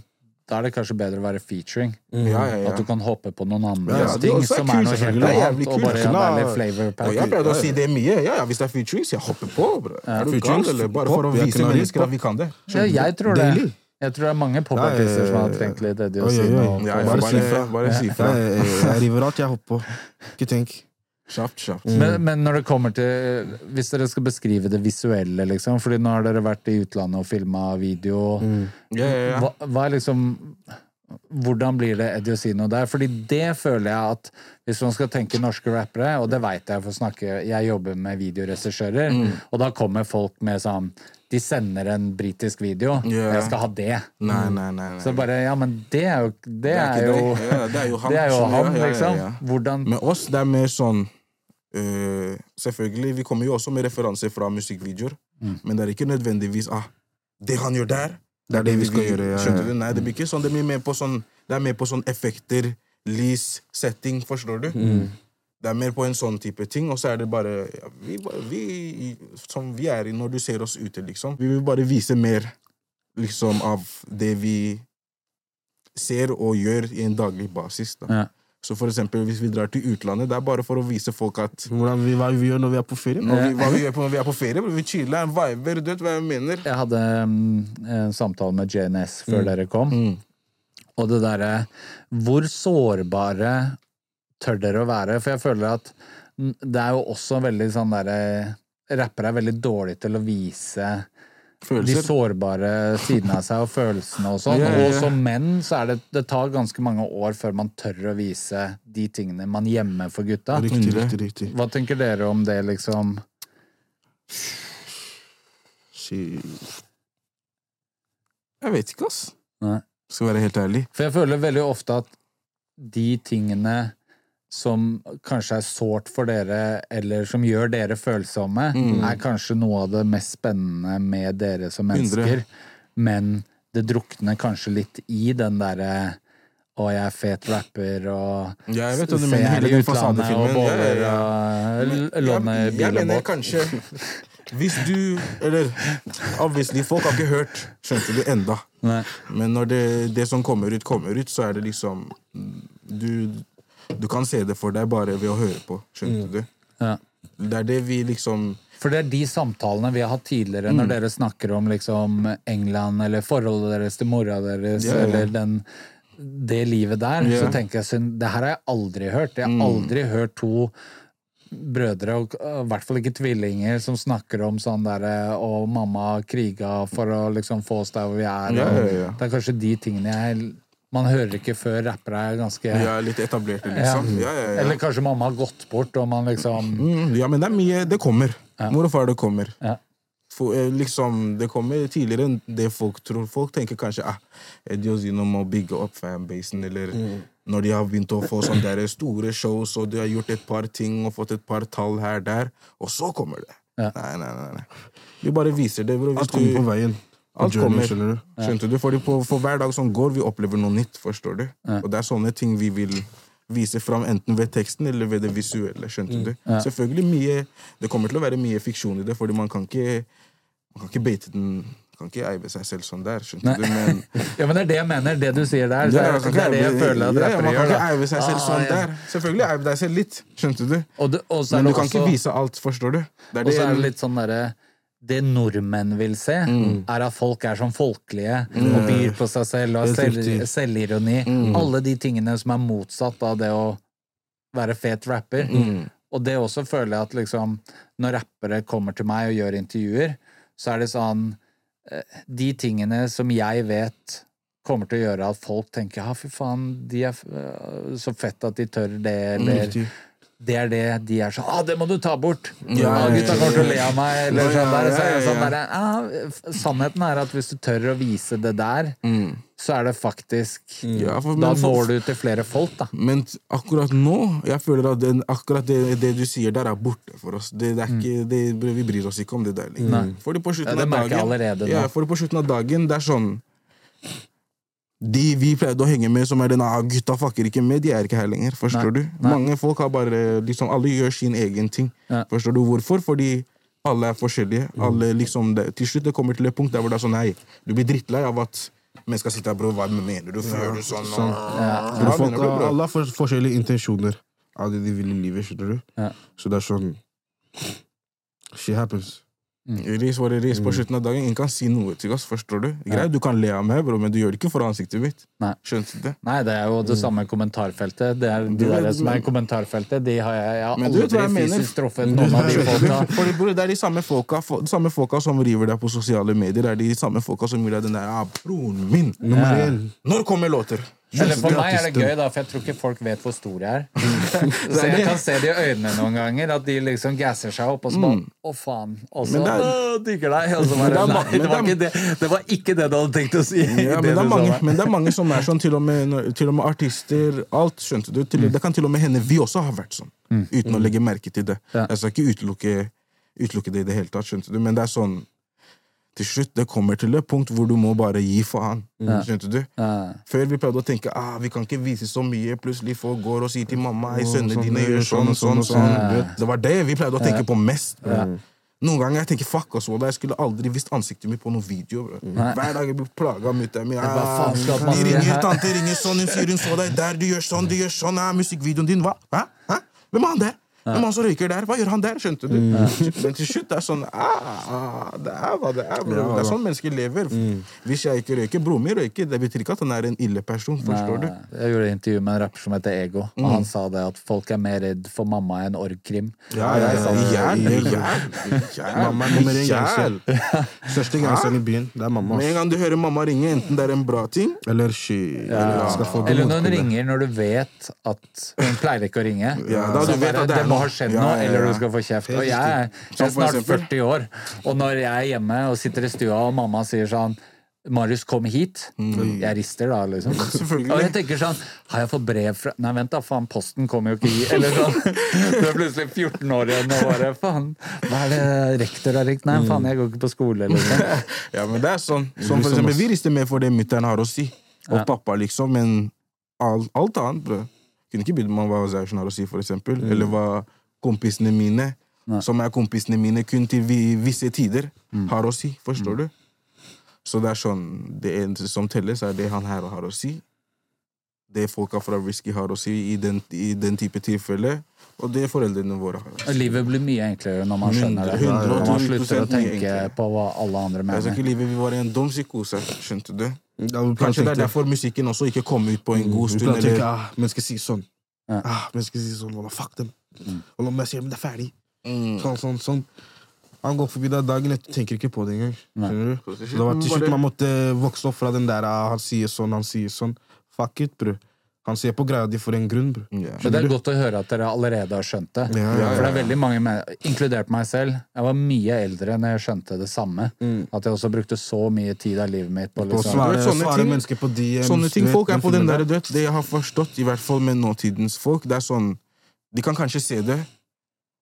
da er det kanskje bedre å være featuring. Ja, ja, ja. At du kan hoppe på noen andre ting er som er noe helt annet. Og bare ja, det er litt flavor pack. jeg pleide å si det mye. Ja, ja, Hvis det er featuring, så jeg hopper på. Bro. Er du gal, eller? Bare for å vise mennesker at vi kan det. Ja, jeg tror det. Jeg tror det er mange popartister som har trengt litt Eddie bare, si bare si fra. Jeg, jeg, jeg river alt jeg hopper på. Ikke tenk. Kjapt, kjapt. Men, men når det kommer til Hvis dere skal beskrive det visuelle, liksom Fordi nå har dere vært i utlandet og filma video. mm. yeah, yeah, yeah. Hva, hva liksom Hvordan blir det Eddie Osino der? Fordi det føler jeg at hvis man skal tenke norske rappere, og det veit jeg for å snakke Jeg jobber med videoregissører, Mm. og da kommer folk med sånn De sender en britisk video, og jeg skal ha det. Nei, nei, nei. Så bare Ja, men det er jo Det, Det er er, jo det. Ja, det er jo han Det er jo som- han, ja, liksom. ja. Hvordan Med oss det er mer sånn øh, Selvfølgelig, vi kommer jo også med referanser fra musikkvideoer, Mm. men det er ikke nødvendigvis ah, Det han gjør der, Det er det vi skal gjøre. Ja, ja. Nei, det blir ikke sånn. Det er mer på sånn mer på sånn effekter, lys, setting, forstår du? Mm. Det er mer på en sånn type ting, og så er det bare ja, vi, vi, Som vi er i når du ser oss ute, liksom. Vi vil bare vise mer liksom av det vi ser og gjør i en daglig basis. da. Så for eksempel hvis vi drar til utlandet, det er bare for å vise folk at Hvordan vi, hva vi gjør når vi er på ferie. når vi, hva vi gjør på når vi er på ferie, vi chiller, viber, du vet hva jeg mener? Jeg hadde mm, en samtale med JNS før dere kom, Mm. og det derre Hvor sårbare tør dere å være? For jeg føler at mm, det er jo også veldig sånn derre Rappere er veldig dårlige til å vise de sårbare sidene av seg og følelsene og sånn. Yeah, ja. Og som menn så er det Det tar ganske mange år før man tør å vise de tingene man gjemmer for gutta. Riktig, riktig, riktig. Hva tenker dere om det, liksom? Jeg vet ikke, ass. Nei. Skal være helt ærlig. For jeg føler veldig ofte at de tingene som kanskje er sårt for dere, eller som gjør dere følsomme, Mm. er kanskje noe av det mest spennende med dere som mennesker. mennesker. Men det drukner kanskje litt i den derre å, jeg er fet rapper og Ja, jeg vet hva du mener, hele den utlandet og båler Ja, og låner låner og båt. jeg mener kanskje Hvis du Eller obviously, folk har ikke hørt, skjønte du, enda. Nei. Men når det, det som kommer ut, kommer ut, så er det liksom Du, du kan se det for deg bare ved å høre på, skjønte du? Ja. Det er det vi liksom For det er de samtalene vi har hatt tidligere, Mm. når dere snakker om liksom England, eller forholdet deres til mora deres, Ja, ja. eller den, det livet der, så tenker jeg det her har jeg aldri hørt. Jeg har Mm. aldri hørt to brødre, og i hvert fall ikke tvillinger, som snakker om sånn derre Og mamma kriga for å liksom få oss der hvor vi er. Ja, ja, ja. Det er kanskje de tingene jeg Man hører ikke før rappere er ganske Vi er litt etablerte, liksom. Ja, ja, ja. Eller kanskje mamma har gått bort, og man liksom Mm, ja, men det er mye Det kommer. Mor og far, det kommer. Ja. For, eh, liksom, det kommer tidligere enn det folk tror. Folk tenker kanskje ah, Eddie og Zino må bygge opp fanbasen, eller når de har begynt å få sånne der store shows, og de har gjort et par ting og fått et par tall her der, og så kommer det. Ja. Nei, nei, nei, nei. Vi bare viser det. Bro. Hvis Alt kommer du- på veien. Alt journey, kommer. skjønner du? Skjønte du? Fordi på, for hver dag som går, vi opplever noe nytt. forstår du? Og det er sånne ting vi vil vise fram, enten ved teksten eller ved det visuelle. skjønte du? Selvfølgelig mye, Det kommer til å være mye fiksjon i det, fordi man kan ikke man kan ikke beite den man kan ikke eive seg selv sånn der, skjønte du? Men Ja, men det er det jeg mener. Det du sier der. Så Ja, er, det er ikke det jeg føler at ja, ja, Man kan ikke eive seg selv Ah, sånn ja. der. Selvfølgelig eive deg selv litt, skjønte du? Og, det, er Men du det kan også, ikke vise alt, forstår du? Det og så er det litt sånn derre Det nordmenn vil se, Mm. er at folk er sånn folkelige og byr på seg selv og har selv, selvironi. Mm. Alle de tingene som er motsatt av det å være fet rapper. Mm. Og det også føler jeg at liksom Når rappere kommer til meg og gjør intervjuer, så er det sånn eh, De tingene som jeg vet kommer til å gjøre at folk tenker ja, fy faen, de er så fett at de tør det, eller Riktig. Det er det de er sånn ah, det må du ta bort! Ja, ah, gutta kommer til å le av meg, eller sånn der. Så er det sånn der ah, Sannheten er at hvis du tør å vise det der, så er det faktisk Ja, for- Da men når du til flere folk, da. Men akkurat nå Jeg føler at den, akkurat det, det du sier der, er borte for oss. Det, det er ikke, det, vi bryr oss ikke om det der på slutten Ja, det av merker jeg dagen allerede nå. Ja, for på slutten av dagen, det er sånn De vi pleide å henge med, som er den ah, gutta fucker ikke med, de er ikke her lenger. Forstår Nei, du? nei. Mange folk har bare liksom, Alle gjør sin egen ting. Ja. Forstår du hvorfor? Fordi alle er forskjellige. Alle liksom det, Til slutt det kommer til et punkt der hvor det er sånn Nei, du blir drittlei av at mennesker sitter her, bro. Hva mener du? Føler du sånn? sånn. Ja. Bro, folk du, alle har forskjellige intensjoner av det de vil i livet, skjønner du? Ja. Så det er sånn Shit happens. Ris var det ris på slutten av dagen. Ingen kan si noe til oss. forstår Du Greit, du kan le av meg, bro, men du gjør det ikke for ansiktet mitt. Nei. Skjønte du det? Nei, det er jo det samme kommentarfeltet. Det er de der som er i kommentarfeltet, de har jeg, jeg har Men du vet hva aldri jeg mener? fysisk truffet Du- noen av de folka. Fordi, bror, det er de samme folka, fo- de samme folka som river deg på sosiale medier. Det er de samme folka som gir deg den der ah, 'broren min'. Nummer én. Når kommer låter? Eller for meg er det gøy, da, for jeg tror ikke folk vet hvor stor jeg er. Så jeg kan se det i øynene noen ganger, at de liksom gasser seg opp, og så bare Å, faen. Og så Mm. Er- digger deg. Og så det bare Nei, det var, ikke det, det var ikke det du hadde tenkt å si. Ja, men det, er mange, men det er mange som er sånn, til og med, til og med artister, alt, skjønte du? Mm. Til, Det kan til og med hende vi også har vært sånn, uten å legge merke til det. Jeg skal ikke utelukke, utelukke det i det hele tatt, skjønte du? Men det er sånn, til slutt, det kommer til et punkt hvor du må bare gi faen, skjønte du? Ja. Før vi prøvde å tenke ah, vi kan ikke vise så mye, plutselig folk går og sier til mamma hei, sønnene sånn, dine gjør sånn, sånn, sånn, sånn. sånn, vet. Det var det vi pleide å tenke på mest. bro. Noen ganger jeg tenker fuck oss, jeg skulle aldri vist ansiktet mitt på noen video. Bro. Hver dag jeg blir plaga av mutter'n min. Ah, de ringer, tante ringer sånn, hun sier hun så deg der, du gjør sånn, du gjør sånn. Ah, musikkvideoen din, hva? Hæ? Hæ? Hvem er han der? Er han som røyker der? Hva gjør han der? Skjønte du? Men til slutt det er sånn ah, Det er hva det er, bro. Ja, Det er sånn mennesker lever. Hvis jeg ikke røyker, broren min røyker, det betyr ikke at han er en ille person. Forstår du? Jeg gjorde et intervju med en rapper som heter Ego, og Mm. han sa det at folk er mer redd for mamma enn org-krim. Ja, ja, ja. Jæl, Jæl. jæl. Mamma er nummer én gangsel. Største gangsteren i byen, det er mamma. Med en gang du hører mamma ringe, enten det er en bra ting Eller shit. Eller skal få Eller når hun ringer når du vet at Hun pleier ikke å ringe. Ja, da du vet at det er må ha skjedd noe, eller du skal få kjeft. Og jeg, jeg er snart 40 år, og når jeg er hjemme og sitter i stua, og mamma sier sånn Marius kom hit. Jeg rister da, liksom. Mm. Og jeg tenker sånn Har jeg fått brev fra Nei, vent da, faen, posten kommer jo ikke i Eller sånn. Du er plutselig 14 år igjen og bare Faen, hva er det rektor har ringt? Nei, faen, jeg går ikke på skole, liksom. Ja, men det er sånn. Som for eksempel, vi rister mer for det mutter'n har å si. Og pappa, liksom. Men alt, alt annet, bror. Kunne ikke brydd meg om hva Zaushen har å si, for eksempel. Eller hva kompisene mine, Nei. som er kompisene mine kun til vi, visse tider, har å si. Forstår du? Så det er sånn Det eneste som telles, er det han her har å si. Det folka fra Risky har å si i den, i den type tilfelle. Og det foreldrene våre har Livet blir mye enklere når man skjønner det. Når man slutter å tenke enklere. på hva alle andre Jeg skal ikke livet vi var i en dum psykose, skjønte du? Ja, Kanskje det er derfor musikken også ikke kom ut på en god stund. å tenke ah, men skal sier sånn. Ja. Ah, mennesker sier sånn, wallah, fuck dem. Wallah, men men det er ferdig. Mm. Sånn, sånn, sånn. Han går forbi deg dagen etter, tenker ikke på det engang. Skjønner du? Det var til slutt man måtte vokse opp fra den der ah, han sier sånn, han sier sånn. Fuck it, bror. Han ser på greia di for en grunn, bror. Yeah. Det er godt å høre at dere allerede har skjønt det. Yeah, yeah, For det er veldig mange, inkludert meg selv, jeg var mye eldre når jeg skjønte det samme. At jeg også brukte så mye tid av livet mitt på På å liksom, svare, Du sånne svare ting- mennesker på DMs. Sånne ting. Folk er på den der, dødt. Det jeg har forstått, i hvert fall med nåtidens folk, det er sånn De kan kanskje se det,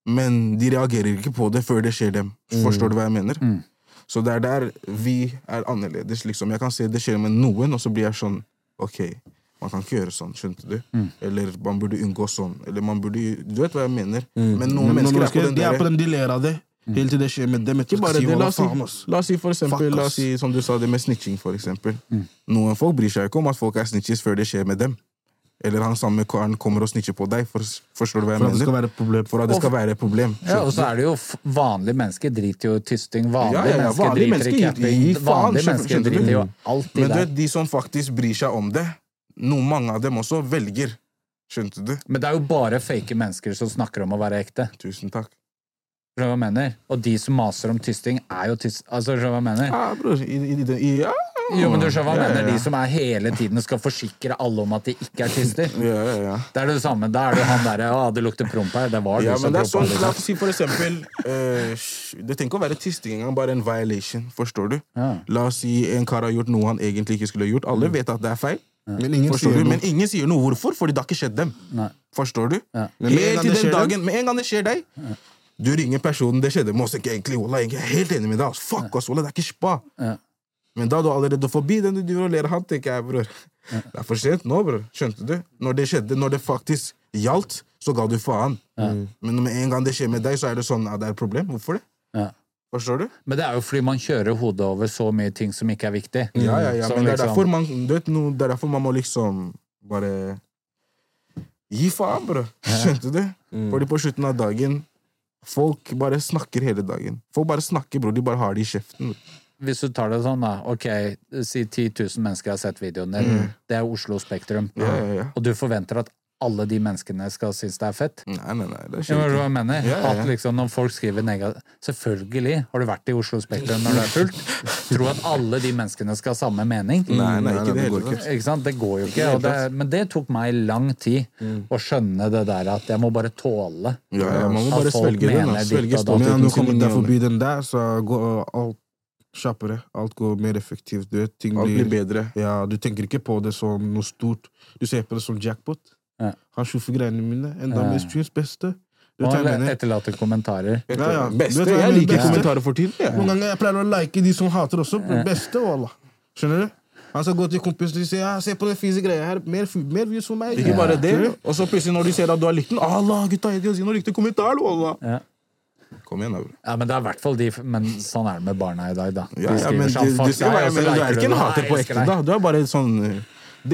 men de reagerer ikke på det før det skjer dem. Forstår du hva jeg mener? Mm. Så det er der vi er annerledes. liksom. Jeg kan se det skjer med noen, og så blir jeg sånn Ok, man kan ikke gjøre sånn, skjønte du? Mm. Eller man burde unngå sånn. Eller man burde Du vet hva jeg mener? Mm. Men noen mennesker er på den de er der på den, de ler av det. Helt til det skjer med dem. Ikke bare det, la oss, si, la oss si for eksempel, la oss si, som du sa, det med snitching, for eksempel. Mm. Noen folk bryr seg ikke om at folk er snitches før det skjer med dem. Eller han samme karen kommer og snitcher på deg. For, forstår du hva jeg For at det skal mener? være et problem. For at det skal være et problem. Ja, og så er det jo Vanlige mennesker driter jo i tysting. Vanlige Ja, ja, ja, mennesker vanlige driter mennesker i capping. gir faen, Vanlige mennesker driter jo alltid Men du der. vet, de som faktisk bryr seg om det, noe mange av dem også velger. Skjønte du? Men det er jo bare fake mennesker som snakker om å være ekte. Tusen takk. Skjønner du hva jeg mener? Og de som maser om tysting, er jo tyst... Altså, skjønner du hva jeg mener? Ja, bror. I, i, i, i, ja. Jo, men du skjønner hva jeg Ja, ja, mener? ja. De som er hele tiden skal forsikre alle om at de ikke er tyster. Ja, ja, ja. Det er det samme. Da er det han derre Å, det lukter promp her. Det var Ja, du som men det er prompa. sånn, la oss si for eksempel uh, Det trenger ikke å være tysting engang, bare en violation. Forstår du? Ja. La oss si en kar har gjort noe han egentlig ikke skulle gjort. Alle vet at det er feil. Men ingen sier du? noe. Men ingen sier noe. Hvorfor? Fordi det har ikke skjedd dem. Nei. Forstår du? Ja. Men en Helt til det den dagen, Med en gang det skjer deg, du ringer personen det skjedde med oss. Ikke egentlig, Ola, jeg er helt enig med deg. ass. Fuck, oss, Ola, det er ikke spa. Ja. Men da er du allerede forbi den du driver og ler av tenker jeg, bror. Det er for sent nå, bror. Skjønte du? Når det skjedde, når det faktisk gjaldt, så ga du faen. Men med en gang det skjer med deg, så er det sånn, at det er et problem. Hvorfor det? Ja. Forstår du? Men det er jo fordi man kjører hodet over så mye ting som ikke er viktig. Ja, ja, ja. Så Men det er, liksom- derfor man, du vet, no, det er derfor man må liksom bare Gi faen, bror. Skjønte du? Fordi på slutten av dagen Folk bare snakker hele dagen. Folk bare snakker, bror. De bare har det i kjeften. Hvis du tar det sånn, da. Ok, si 10 000 mennesker har sett videoen din. Det er Oslo Spektrum. Mm. Ja, ja, ja. Og du forventer at alle de menneskene skal synes det er fett? Nei, nei, nei. Det er du hva jeg mener? Ja, ja, ja. At liksom når folk skriver negativt Selvfølgelig har du vært i Oslo Spektrum når det er fullt. Tro at alle de menneskene skal ha samme mening. Nei, nei, ikke det går ikke. Ikke sant? Det går jo ikke. Det, men det tok meg lang tid å skjønne det der at jeg må bare tåle. Ja, ja, man må At folk svelge mener da. ditt og datt. Sin kommer ånden. forbi den der, så går alt kjappere. Alt går mer effektivt. Du vet, ting Alt blir blir bedre. Ja, du tenker ikke på det som noe stort. Du ser på det som jackpot. Ja. Han sjuffer greiene mine. Enda Ja. mer streams beste. Du Og jeg han etterlater kommentarer. Ja, ja. Beste. Vet jeg Jeg liker beste. kommentarer for tiden. Ja. Noen ganger jeg pleier å like de som hater også. Beste, wallah. Skjønner du? Han skal gå til kompisen og si ja, se på den fise greia her. Mer, mer views for meg. Ikke bare det. Og så plutselig når de ser at du har likt den Allah, gutta, Edin likte kommentaren, wallah. Kom igjen, da. Ja, men det er i hvert fall de Men sånn er det med barna i dag, da. De Ja, ja, men sånn, du, du, skal deg», hva jeg og så mener. du er ikke en hater på ekte. da Du er bare sånn eh,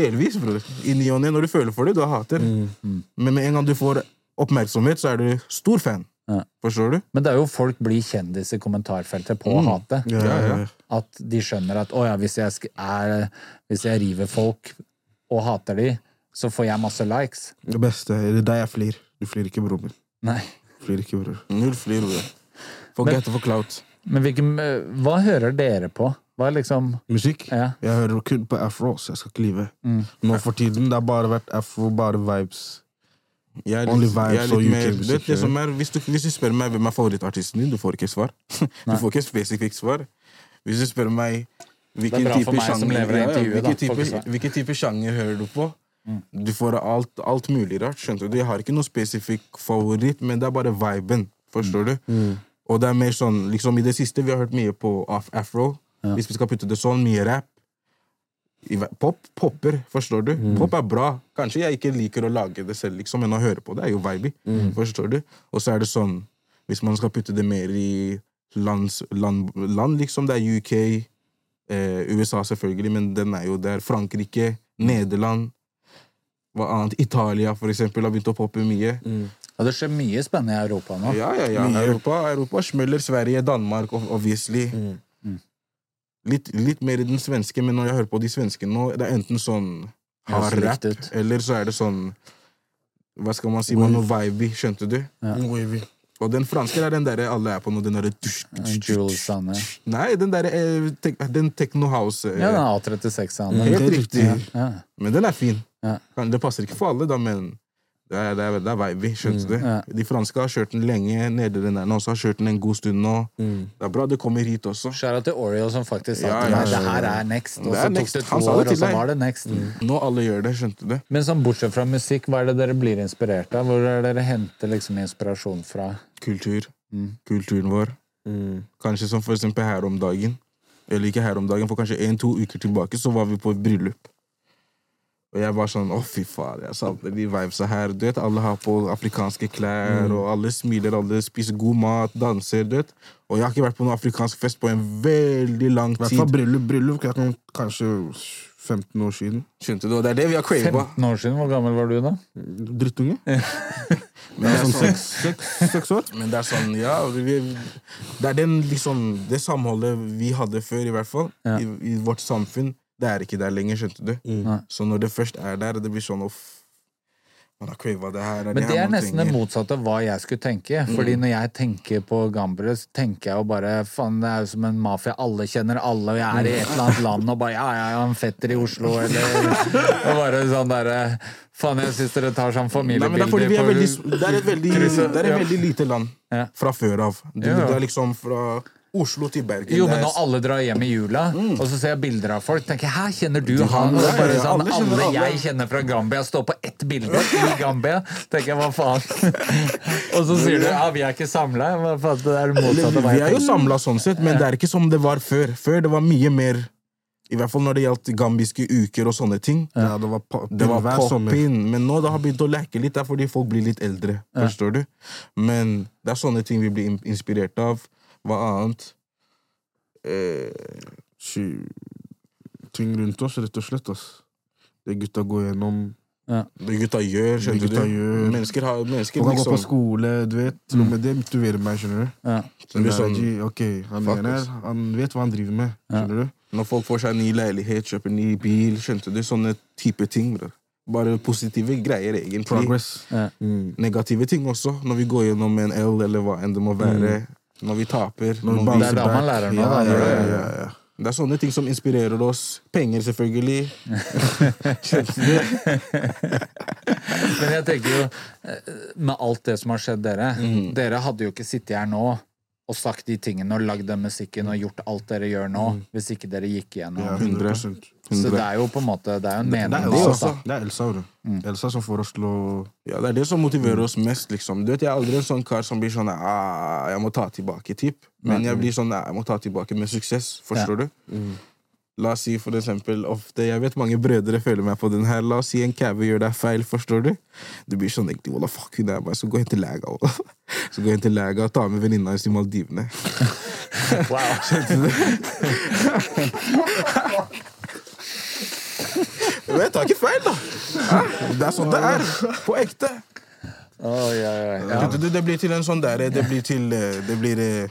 delvis, bror. I ny og ne, når du føler for det, du er hater. Mm. Men med en gang du får oppmerksomhet, så er du stor fan. Ja. Forstår du? Men det er jo folk blir kjendis i kommentarfeltet på Mm. hatet. Ja, ja, ja. At de skjønner at å ja, hvis jeg, er, hvis jeg river folk og hater de, så får jeg masse likes. Det beste det er der jeg flir. Du flir ikke, broren min. Nei. Flir ikke, bror. Null flir, bror. Forget for clout. Men hvilken, hva hører dere på? Hva er liksom Musikk? Ja. Jeg hører kun på afro, så jeg skal ikke lyve. Mm. Nå for tiden det har bare vært afro, bare vibes. Jeg er Only litt, vibes jeg er og litt mer, vet, det som er, hvis, du, hvis du spør meg hvem er favorittartisten din, du får ikke svar. Du får ikke spesifikt svar. Hvis du spør meg Hvilken type sjanger- ja, ja, intervjuet, da, hvilken type, hvilken type sjanger hører du på? Du får alt, alt mulig rart. skjønte du? Jeg har ikke noen spesifikk favoritt, men det er bare viben. Forstår du? Og det er mer sånn, liksom I det siste vi har hørt mye på af afro. Hvis vi skal putte det sånn, mye rap. Pop popper, forstår du? Pop er bra. Kanskje jeg ikke liker å lage det selv, liksom, men å høre på det er jo vibey. Forstår du? Og så er det sånn, hvis man skal putte det mer i lands, land, land, liksom, det er UK, eh, USA selvfølgelig, men den er jo der. Frankrike, Nederland, hva annet? Italia, for eksempel, har begynt å poppe mye. Ja, det skjer mye spennende i Europa nå. Ja, ja, ja. Europa, Europa smeller. Sverige, Danmark, ob- obviously. Litt, litt mer i den svenske, men når jeg hører på de svenske nå, det er enten sånn hard rap, eller så er det sånn Hva skal man si? Man noe vibey, skjønte du? Wavy. Og den franske er den derre alle er på nå, den derre Nei, den derre eh, Den techno house. eh, Ja, den A36-en. Helt riktig. Men den er fin. Det passer ikke for alle, da, men det er, det er, det er vibey, skjønte du? Ja. De franske har kjørt den lenge, nede den der nå, så har kjørt den en god stund nå. Det er bra det kommer hit også. Skjæra til Oreo som faktisk sa Ja, til ja, meg det her er next. Og så tok det to år, og så var det next. Nå alle gjør det, skjønte du? Men sånn bortsett fra musikk, hva er det dere blir inspirert av? Hvor er det dere henter liksom inspirasjon fra? Kultur. Kulturen vår. Kanskje som for eksempel her om dagen. Eller ikke her om dagen, for kanskje en-to uker tilbake så var vi på et bryllup. Og jeg var sånn Å, fy faen, jeg savner de vibesa her. Du vet, Alle har på afrikanske klær, og alle smiler, alle spiser god mat, danser. du vet. Og jeg har ikke vært på noen afrikansk fest på en veldig lang tid. I hvert fall bryllup. Bryllup jeg kan, kanskje 15 år siden. Skjønte du? Og det er det vi har crava. 15 år siden, hvor gammel var du da? Drittunge. Men det er Sånn sånn, seks, seks, seks år. Men det er sånn, ja vi, Det er den liksom Det samholdet vi hadde før, i hvert fall. Ja. I, I vårt samfunn. Det er ikke der lenger, skjønte du. Mm. Så når det først er der, det blir sånn Uff, man har crava det her. Men det her er nesten det motsatte av hva jeg skulle tenke. Fordi når jeg tenker på Gambere, så tenker jeg jo bare Faen, det er jo som en mafia. Alle kjenner alle, og jeg er i et eller annet land og bare Ja, ja, ja, en fetter i Oslo, eller Og bare sånn derre Faen, jeg syns dere tar sånn Nei, det, er familiebilder er på veldig, det er et veldig, det er et veldig lite land Ja. fra før av. Du, Ja. det er liksom fra Oslo til Bergen. Jo, men når alle drar hjem i jula, og så ser jeg bilder av folk, tenker jeg her kjenner du han? Og bare sånn, alle kjenner alle jeg kjenner fra Gambia, står på ett bilde i Gambia. tenker jeg, hva faen? og så sier du ja, vi er ikke samla. Det er det av Vi er jo samla sånn sett, men det er ikke som det var før. Før det var mye mer I hvert fall når det gjaldt gambiske uker og sånne ting. Ja, det var pop Det var hver sommer. pop-in, men nå det har begynt å leke litt. Det er fordi folk blir litt eldre. Forstår du? Men det er sånne ting vi blir inspirert av. Hva annet? Eh, Ting rundt oss, rett og slett. Ass. Det gutta går gjennom. det gutta gjør, skjønner Det gutta du. gjør. Mennesker har mennesker Han kan gå på liksom skole, du vet. Og med det motiverer meg, skjønner du. Ja. Så det blir sånn, ok, han, her, han vet hva han driver med. Skjønner du? Når folk får seg ny leilighet, kjøper ny bil, skjønte du? Sånne type ting. Bro. Bare positive greier, egentlig. Progress. Ja. Mm. Negative ting også, når vi går gjennom en L, eller hva enn det må være. Når vi taper. Når Når Det er da man lærer noe, Ja, ja, ja, det- ja, ja. det er sånne ting som inspirerer oss. Penger, selvfølgelig. Men jeg tenker jo, eh, med alt det som har skjedd dere Mm. Dere hadde jo ikke sittet her nå og sagt de tingene og lagd den musikken og gjort alt dere gjør nå, hvis ikke dere gikk igjennom. Ja, 100 Så det er jo på en måte Det er jo en Det er. Elsa, også. det er Elsa, mm. Elsa som får oss til å Ja, det er det som motiverer oss mest. liksom. Du vet, Jeg er aldri en sånn kar som blir sånn ah, Jeg må ta tilbake, typ. Men jeg blir sånn «Ah, Jeg må ta tilbake med suksess. Forstår du? La oss si for eksempel ofte, Jeg vet mange brødre føler meg på den her. La oss si en cabbe gjør deg feil, forstår du? Du blir sånn egentlig, Walla, fuck hun er meg, så gå jeg til lega. Så gå jeg til lega og ta med venninna hennes til Maldivene. Men jeg tar ikke feil, da! Det er sånn det er. På ekte. Ja. Det, det, det blir til en sånn der Det blir til eh, Det blir eh,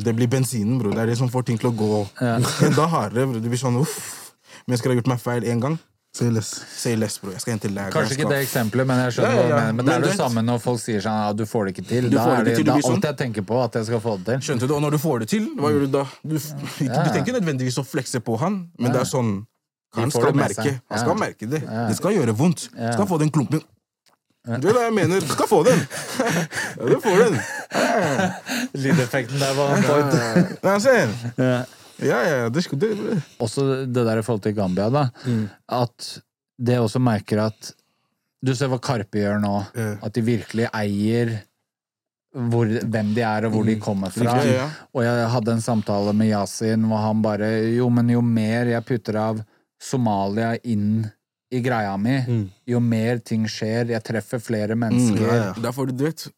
Det blir bensinen, bro. Det er det som får ting til å gå enda hardere. bro. Du blir sånn uff. Mennesker har gjort meg feil én gang. Say less. Say less, bro. Jeg skal hente lærer. Kanskje ikke det eksempelet, men jeg skjønner Ja, ja, hva ja. mener. Men det er det det- samme når folk sier sånn at du får det ikke til. Du Da får det er det, til, det er blir alt sånn. jeg tenker på, at jeg skal få det til. Skjønte du? Og når du får det til, hva gjør du da? Du, ikke, Ja. du tenker nødvendigvis å flekse på han, men det er sånn Han skal merke. seg. Han skal merke det. Det skal gjøre vondt. Ja. Skal få den klumpen. Du vet hva jeg mener? Du skal få den! ja, du får den. Lydeffekten der var on point. Nei. Ja, ja, det, skulle det, det. også det der i forhold til Gambia, da, at det også merker at Du ser hva Karpe gjør nå. Yeah. At de virkelig eier hvor, hvem de er, og hvor de kommer fra. Ja, ja. Og jeg hadde en samtale med Yasin hvor han bare Jo, men jo mer jeg putter av Somalia inn i greia mi, jo mer ting skjer. Jeg treffer flere mennesker. ja, ja. Derfor, du vet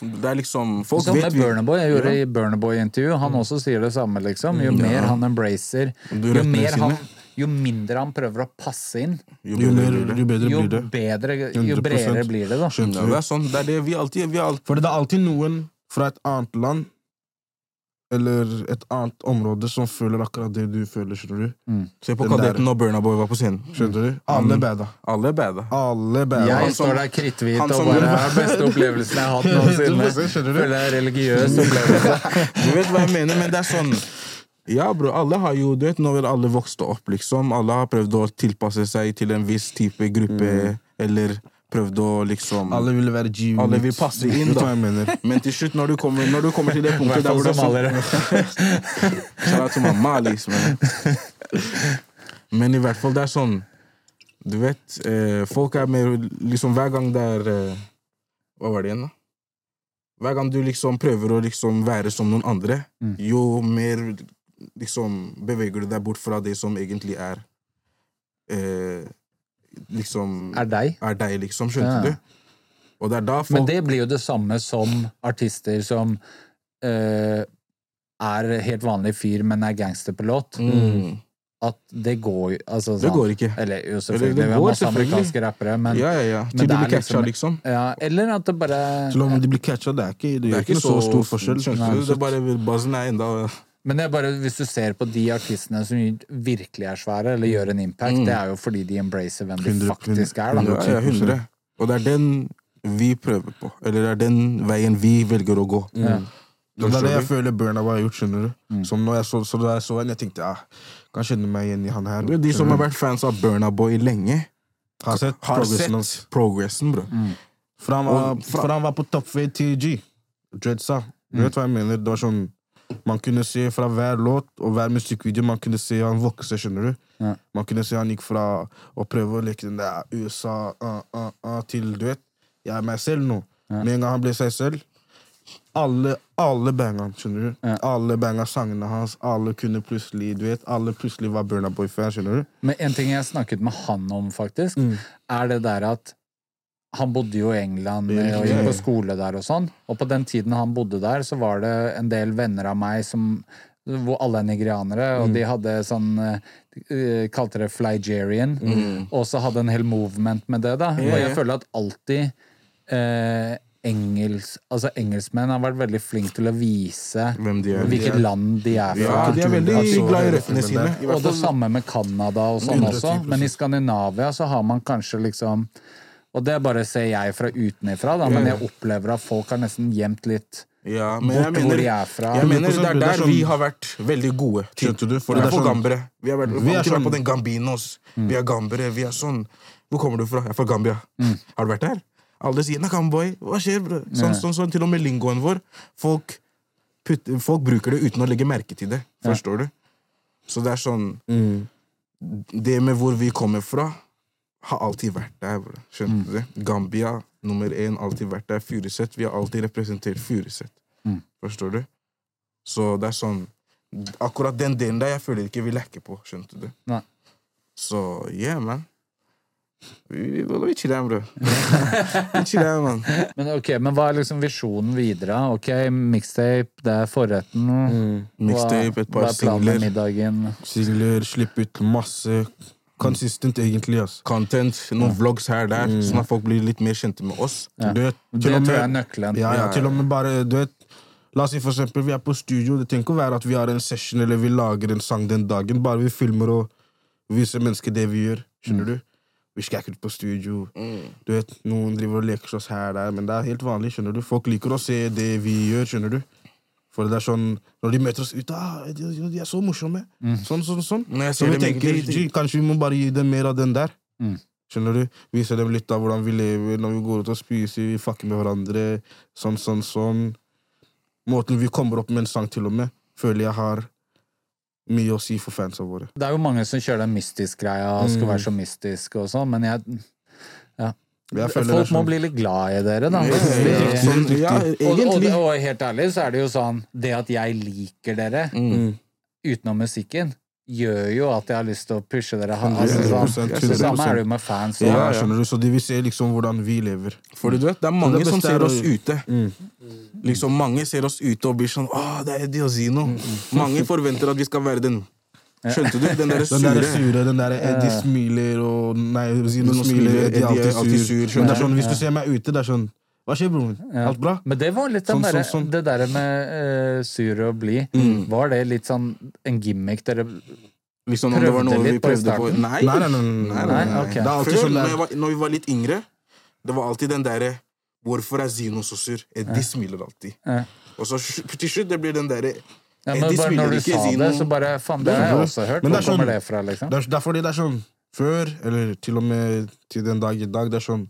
Det er liksom Folk Sånn vet med Burnaboy, jeg gjorde det i Burnaboy-intervju. Han også sier det samme, liksom. Jo mer han embracer, jo, mer han, jo mindre han prøver å passe inn, Jo Jo, bedre mer, blir det. jo bedre blir det. bedre, jo bredere blir det, da. Ja, det er sånn, det er det vi alltid vi alltid, For det er alltid noen fra et annet land eller et annet område som føler akkurat det du føler, skjønner du? Se på Den der- Kadetten når Burna Boy var på scenen. Skjønner du? Alle bada. Alle bada. Alle bada. Jeg står der kritthvit og bare har er beste opplevelsen jeg har hatt noensinne. skjønner du? Føler det er religiøs opplevelse. Du vet hva jeg mener, men det er sånn Ja, bro, alle har jo, du vet, vil alle vokste opp, liksom. Alle har prøvd å tilpasse seg til en viss type gruppe, eller prøvd å liksom Alle ville være G-unit. Alle vil passe inn, da. Men til slutt, når du kommer, når du kommer til det punktet der hvor det er sånn my Malis, man. Men i hvert fall, det er sånn Du vet, eh, folk er mer Liksom hver gang det er eh, Hva var det igjen, da? Hver gang du liksom prøver å liksom være som noen andre, Mm. jo mer liksom beveger du deg bort fra det som egentlig er eh, Liksom Er deg. er deg, liksom. Skjønte Ja. du? Og det er da folk Men det blir jo det samme som artister som øh, er helt vanlig fyr, men er gangster på låt. mm, At det går jo altså, Det sånn- går ikke. Eller jo, Eller, selvfølgelig. det Vi har går masse amerikanske rappere, men Ja, ja, ja. Til de blir catcha, liksom- liksom. ja, Eller at det bare Selv om de blir catcha, det er ikke, det er ikke, så stor forskjell. Skjønner du? Det er bare Buzzen er enda Men det er bare, hvis du ser på de artistene som virkelig er svære, eller gjør en impact, det er jo fordi de embracer hvem de 100, faktisk er. Da. Ja, ja, 100. Og det er den vi prøver på. Eller det er den veien vi velger å gå. Mm. Det er det jeg føler Burna har gjort, skjønner du. Som når jeg så, så da jeg så henne, jeg tenkte ja, kan kjenne meg igjen i han her. Er De som har vært fans av Burna Boy lenge, har sett har progressen hans. progressen, bro. Fra han var, fra- han var på toppfade til G. Dreadsa. Du vet hva jeg mener? Det var sånn Man kunne se fra hver låt og hver musikkvideo Man kunne se han vokse, skjønner du. Ja. Man kunne se han gikk fra å prøve å leke den der USA uh, uh, uh, til du vet, jeg er meg selv nå. Med en gang han ble seg selv Alle, alle banga, skjønner du. Ja. Alle banga sangene hans. Alle kunne plutselig du vet, Alle plutselig var Burna Boy-fan, skjønner du. Men en ting jeg snakket med han om, faktisk, er det der at han bodde jo i England og gikk på skole der og sånn. Og på den tiden han bodde der, så var det en del venner av meg som hvor alle er nigerianere, og de hadde sånn eh, eh, Kalte det Flygerian. Og så hadde en hel movement med det, da. Og jeg føler at alltid eh, engels, altså engelskmenn har vært veldig flinke til å vise Hvem de er. hvilket land de er fra. Ja, de er veldig Altså, glad i røttene sine. Og det samme med Canada og sånn også. Men i Skandinavia så har man kanskje liksom Og det bare ser jeg fra utenifra, da, men jeg opplever at folk har nesten gjemt litt Ja, men bort jeg hvor de er fra. jeg mener det er 100% det er der sånn- vi har vært veldig gode. Skjønte du? For det er er sånn- gambere. Vi har vært, Vi vært sånn- på den Gambinos. Vi er gambere. Vi er sånn Hvor kommer du fra? Jeg er fra Gambia. Har du vært der? Alle sier 'Nakamboy'. Hva skjer, bro? Sånn, sånn, sånn, Til og med lingoen vår. Folk, putt, folk bruker det uten å legge merke til det. Forstår du? Så det er sånn Det med hvor vi kommer fra, har alltid vært der. Bro. Skjønte du? Gambia nummer én, alltid vært der. Furuset. Vi har alltid representert Furuset. Forstår du? Så det er sånn Akkurat den delen der jeg føler ikke vi lekker på. Skjønte du? Nei. Så yeah, man. Vi, vi, chiller'n, bro. vi chiller'n, man. Men ok, men hva er liksom visjonen videre? Ok, mixtape, det er forretten. Mixtape, et par hva er planen singler. middagen? Singler, slipp ut masse. Consistent, egentlig. ass. Content, noen vlogs her og der, sånn at folk blir litt mer kjente med oss. Ja. Du vet, Det og tror med- jeg er nøkkelen. Ja, ja, til og med bare, du vet La oss si for eksempel, vi er på studio. Det trenger ikke å være at vi har en session eller vi lager en sang den dagen. Bare vi filmer og viser mennesker det vi gjør. Skjønner du? Vi skal ikke ut på studio. Du vet, Noen driver og leker oss her og der, men det er helt vanlig. skjønner du? Folk liker å se det vi gjør. skjønner du? For det er sånn, Når de møter oss ute ah, de, de er så morsomme. Sånn, sånn, sånn. Når jeg Så vi tenker kanskje vi må bare gi dem mer av den der. Mm. Skjønner du? Vise dem litt av hvordan vi lever når vi går ut og spiser, vi fucker med hverandre. Sånn, sånn, sånn. Måten vi kommer opp med en sang til og med, føler jeg har mye å si for fansa våre. Det er jo mange som kjører den mystisk-greia, Mm. skal være så mystisk og sånn, men jeg ja. Jeg føler Folk det må sånn- bli litt glad i dere, da. Sånn, og, og, og helt ærlig så er det jo sånn Det at jeg liker dere Mm. utenom musikken, gjør jo at jeg har lyst til å pushe dere. Altså, sånn. 100%. Det samme er det jo med fans. Ja, skjønner du? Så de vil se liksom hvordan vi lever. Fordi du vet, det er mange det som er ser oss ute. Mm. Liksom Mange ser oss ute og blir sånn Å, det er Diazino. og Zino. Mange forventer at vi skal være den Skjønte du? Den derre Den der sure. sure, den der Eddie smiler og Nei, Zino Zino smiler, de er er alltid sur. sur, Men det er sånn, hvis du ser meg ute, det er sånn Hva skjer, broren? Ja. Alt bra? Men det var litt den Sånn, derre- sånn, sånn. det der med uh, sur og blid. Mm. Var det litt sånn en gimmick dere Liksom prøvde, det var noe vi litt på i prøvde på starten? Nei. Nei, nei, nei. nei, nei, er alltid Før, sånn når, var, når vi var litt yngre, det var alltid den derre Hvorfor er Zino så sur? Eddie smiler alltid. Ja. Og så til slutt det blir den derre ja, men Eddie bare Når du sa det, så bare Faen, det har jeg også hørt. Det Hvor er sånn- kommer det fra, liksom? Det er, det er fordi det er sånn Før, eller til og med til den dag i dag, det er sånn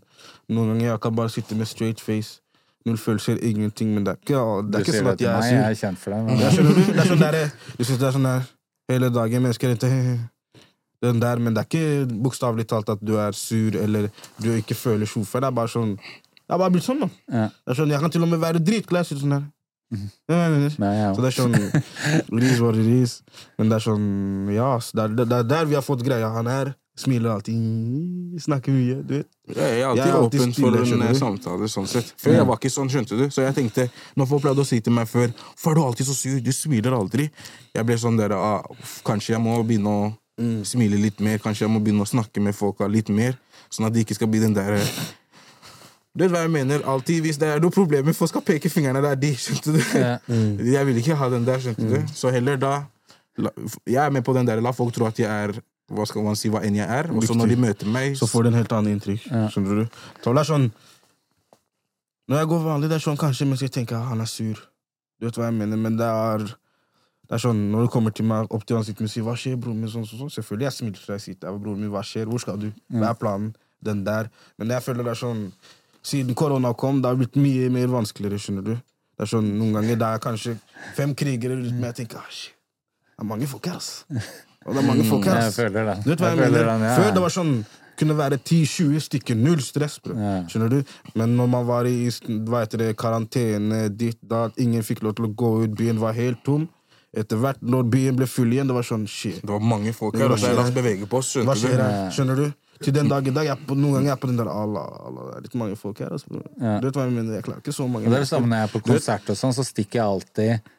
Noen ganger jeg kan bare sitte med straight face. Null følelser, ingenting. Men det er ikke, det er ikke sånn det at jeg er meg, jeg sur. er kjent for det. Du? Det er sånn der, du synes det er sånn der hele dagen mennesker ikke den der, Men det er ikke bokstavelig talt at du er sur eller du ikke føler sjofer. Det er bare sånn Det er bare blitt sånn, da. Ja. Det er sånn, jeg kan til og med være dritglad. Sånn der. Nei, ja. Så det er sånn Lease what it is. Men det er sånn Ja, ass, det er, det er der vi har fått greia. Han er smiler alltid, snakker mye, du vet. Jeg er Jeg alltid er alltid åpen for en samtale. sånn sett. Før jeg var ikke sånn, skjønte du. Så jeg tenkte, Når folk pleide å si til meg før 'Hvorfor er du alltid så sur? Du smiler aldri.' Jeg ble sånn der ah, Kanskje jeg må begynne å Mm. smile litt mer. Kanskje jeg må begynne å snakke med folka litt mer. Sånn at det ikke skal bli den der Du vet hva jeg mener? Alltid Hvis det er noe problemer, folk skal peke fingrene. Det er de. skjønte du? Ja. Jeg vil ikke ha den der. skjønte Mm. du? Så heller da la, Jeg er med på den der. La folk tro at jeg er hva skal man si, hva enn jeg er. Og så når de møter meg Så får du en helt annen inntrykk. Ja. Skjønner du? Så det er sånn Når jeg går vanlig, det er sånn kanskje mens jeg tenker at han er sur. Du vet hva jeg mener, men det er det er sånn, Når du kommer til meg opp til ansiktet mitt og sier 'hva skjer, broren min', sånn, sånn, sånn. Selvfølgelig jeg smiler til deg og sier «Ja, 'broren min, hva skjer, hvor skal du', hva er planen, den der. Men jeg føler det er sånn Siden korona kom, det har blitt mye mer vanskeligere, skjønner du. Det er sånn, Noen ganger det er kanskje fem krigere rundt meg, jeg tenker ah, shit, det er mange folk her, ass. Og det er mange folk her, Jeg føler det. Du vet hva jeg, jeg mener? den, ja. Før det var sånn kunne være 10-20 stykker. Null stress, bro. Ja. Skjønner du? Men når man var i hva heter det, karantene, ditt, da ingen fikk lov til å gå ut, byen var helt tom. Etter hvert, når byen ble full igjen, det var sånn shit. Det var mange folk Det her, var og la oss bevege på oss. Skjønner du? Skjønner du? Til den dag i dag, jeg på, noen ganger er jeg på den der Allah, Allah, det er litt mange folk her. Altså. Ja. Du vet hva jeg mener? Jeg klarer ikke så mange. Og det er det samme når jeg er på konsert og sånn, så stikker jeg alltid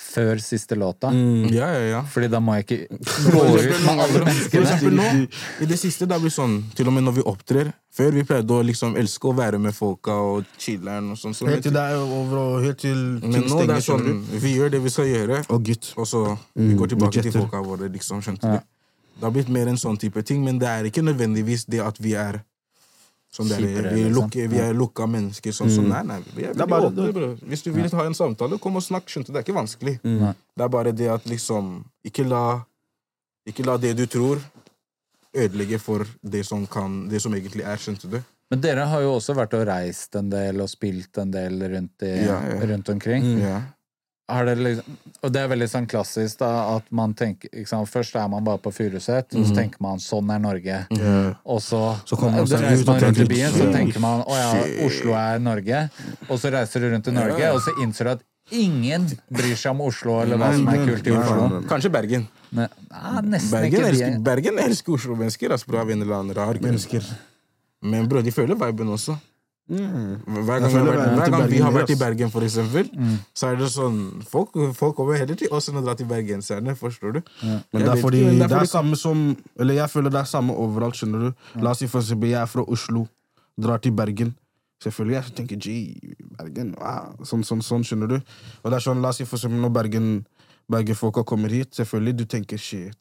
før siste låta. Mm. Ja, ja, ja. Fordi da må jeg ikke gå ut med alle For menneskene. eksempel nå, i det siste, det blir sånn, til og med når vi opptrer Før vi pleide å liksom elske å være med folka og chiller'n og sånn. Så Helt til det er over, og helt til men nå det er sånn, vi gjør det vi skal gjøre, Og gutt. og så vi går tilbake til folka våre, liksom. Skjønte Ja. du? Det har blitt mer en sånn type ting, men det er ikke nødvendigvis det at vi er Sånn der, vi, er liksom. lukke, vi er lukka mennesker. Sånn, sånn, nei, nei, vi er vi er bare- åpne, bro. Hvis du vil ha en samtale, kom og snakk. skjønte? Det er ikke vanskelig. Nei. Det er bare det at liksom Ikke la, ikke la det du tror, ødelegge for det som, kan, det som egentlig er. Skjønte du? Men dere har jo også vært og reist en del og spilt en del rundt, i, Ja, ja. rundt omkring. Ja. Har dere liksom, og det er veldig sånn klassisk da, at man tenker liksom, Først er man bare på Furuset, og så tenker man 'sånn er Norge'. Og så, Så kommer man reiser ut man rundt i byen, så tenker man 'å ja, Oslo er Norge'. Og så reiser du rundt i Norge, og så innser du at ingen bryr seg om Oslo, eller hva som er kult i Oslo. Kanskje Bergen. Ne, ah, Bergen ikke elsker. Bergen elsker Oslo-mennesker altså, av en eller annen rar. Mennesker. Men bro, de føler viben også. Hver gang, vært- hver gang vi har vært i. Bergen, for eksempel, så er det sånn Folk, folk kommer heller til oss enn å dra til bergenserne, forstår du? Men Jeg det er fordi men det er fordi- samme som Eller jeg føler det er samme overalt, skjønner du. La oss si for eksempel jeg er fra Oslo, drar til Bergen. Selvfølgelig jeg tenker G, Bergen, wow. sånn, sånn, sånn, skjønner du. Og det er sånn, La oss si for eksempel når Bergen, Bergenfolka kommer hit, selvfølgelig du tenker shit.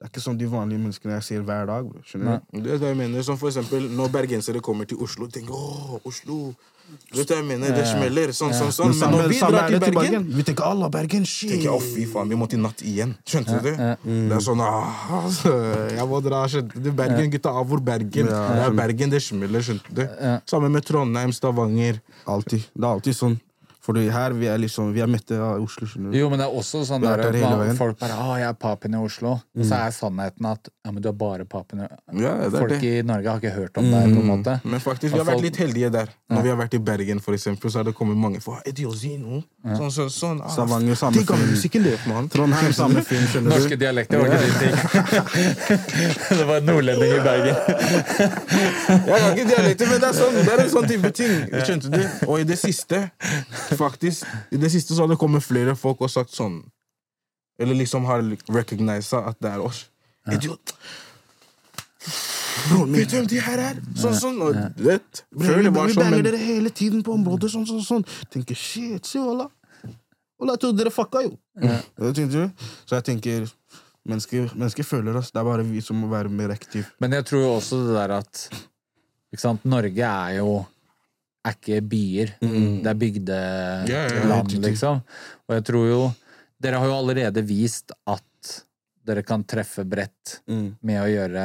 Det er ikke som de vanlige menneskene jeg ser hver dag. skjønner du? Du vet hva jeg mener? Som for eksempel når bergensere kommer til Oslo, og tenker 'Å, Oslo. Du vet hva jeg mener? Det smeller. Sånn, sånn, sånn. Men Men når vi drar er til det til Bergen. Vi tenker Allah, Bergen, shit. tenker å fy faen, vi må til natt igjen. Skjønte du? Det Det er sånn ah, Jeg må dra, skjønte du? Bergen, gutta, av hvor Bergen? Ja, det er Bergen, det smeller, skjønte du? Samme med Trondheim, Stavanger. Alltid. Det er alltid sånn. Fordi her vi er liksom Vi er mette av Oslo. Jo, men det er også sånn der, der folk bare 'Å, jeg er papen i Oslo'. Og så er sannheten at ja, men du er bare papen i Ja, Folk det. i Norge har ikke hørt om deg, på en måte. Men faktisk, vi har folk- vært litt heldige der. Når vi har vært i Bergen, for eksempel, så har det kommet mange for Ediozino. Sånn, sånn, sånn. Ah, Stavanger, samme film. Trondheim, samme film, skjønner du. Norske dialekter var ikke din ting. det var nordlending i Bergen. Jeg har ikke dialekter, men det er, sånn, det er en sånn type ting. Skjønte du? Og i det siste, faktisk, i det siste så har det kommet flere folk og sagt sånn Eller liksom har recognisa at det er oss. Idiot. Vet du hvem de her er? Sånn, sånn. Og, vet, før det var vi sånn, banger dere hele tiden på området, sånn, sånn, sånn. Tenker shit, si wallah. Wallah, jeg trodde dere fucka, jo. Det tenkte du? Så jeg tenker Mennesker, mennesker føler oss. Det er bare vi som må være mer aktive. Men jeg tror jo også det der at ikke sant, Norge er jo er ikke byer. Det er bygdeland, yeah, yeah, liksom. Og jeg tror jo Dere har jo allerede vist at dere kan treffe bredt med å gjøre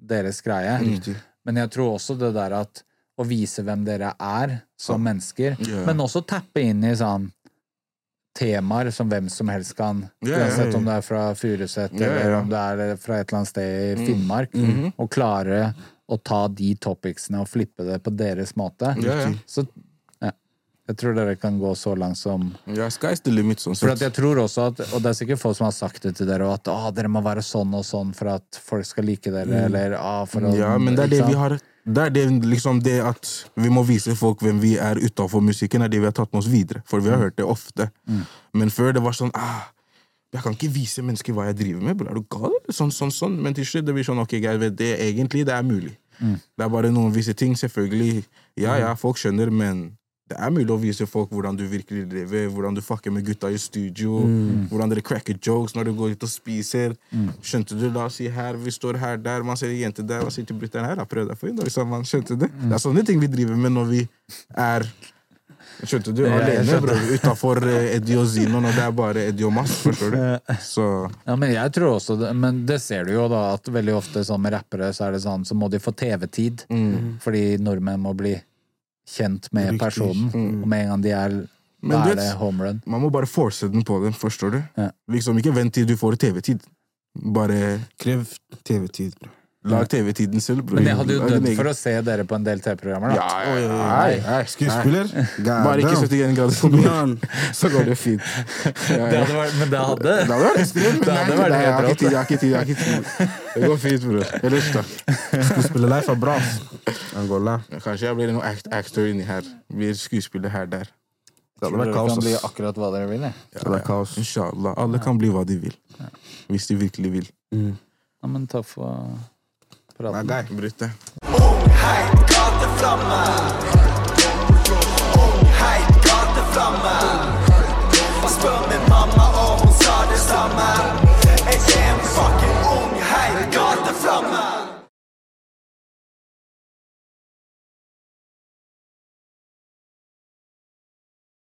deres greie. Mm. Men jeg tror også det der at å vise hvem dere er som mennesker, men også tappe inn i sånn temaer som hvem som helst kan Uansett om det er fra Furuset eller om det er fra et eller annet sted i Finnmark. Mhm. Og klare å ta de topicsene og flippe det på deres måte. Ja, ja. Så ja, jeg tror dere kan gå så langt som Ja, sky's the limit, sånn For at sett. jeg tror også at Og det er sikkert folk som har sagt det til dere, at å, dere må være sånn og sånn for at folk skal like dere, eller ah, for å Mm. Ja, men det er det vi har det er det, liksom det at vi må vise folk hvem vi er utafor musikken, er det vi har tatt med oss videre. For vi har hørt det ofte. Men før det var sånn ah, Jeg kan ikke vise mennesker hva jeg driver med. Er du gal? Sånn, sånn, sånn. Men til slutt det blir sånn ok, jeg vet det egentlig det er mulig. Det er bare noen visse ting. Selvfølgelig, ja, ja, folk skjønner, men det er mulig å vise folk hvordan du virkelig lever, hvordan du fucker med gutta i studio, hvordan dere cracker jokes når du går ut og spiser. Skjønte du? La oss si her, vi står her, der, man ser en jente der, man sier til brutter'n her, da, prøv deg for en dag Man Skjønte du? Det er sånne ting vi driver med når vi er Skjønte du? Alene, skjønte. Utafor Eddie og Zino når det er bare Eddie og Mass. Forstår du? Så Ja, men jeg tror også det, Men det ser du jo da, at veldig ofte sånn med rappere, så er det sånn, så må de få TV-tid. Fordi nordmenn må bli kjent med Riktig. personen. Og med en gang de er Men Da du er vet- det home run. man må bare force den på dem, forstår du? Ja. Liksom Ikke vent til du får TV-tid. Bare Krev TV-tid. Lag TV-tiden selv, Bror. Men jeg hadde jo dødd for å se dere på en del TV-programmer. da. Ja, ja, ja. ja. Nei, Skuespiller? Bare ikke 71 grader for nord, så går det fint. Ja, Det ja. vært, men det hadde Det hadde vært ekstremt, men Det nei, jeg har ikke tid. Jeg har ikke tid, jeg har ikke tid. Det går fint, bror. Ellers, da. Skuespiller-life er bra. Angola. Kanskje jeg blir noen act actor inni her. Blir skuespiller her der. Det hadde Dere vært kaos. kan bli akkurat hva dere vil. jeg. Det er kaos. Inshallah. Alle kan bli hva de vil. Hvis de virkelig vil. Ja, men takk for praten. Nei, Brutte. Ung, heit gateflamme. Ung, heit gateflamme. Spør min mamma, og hun sa det samme. Jeg er en fucking.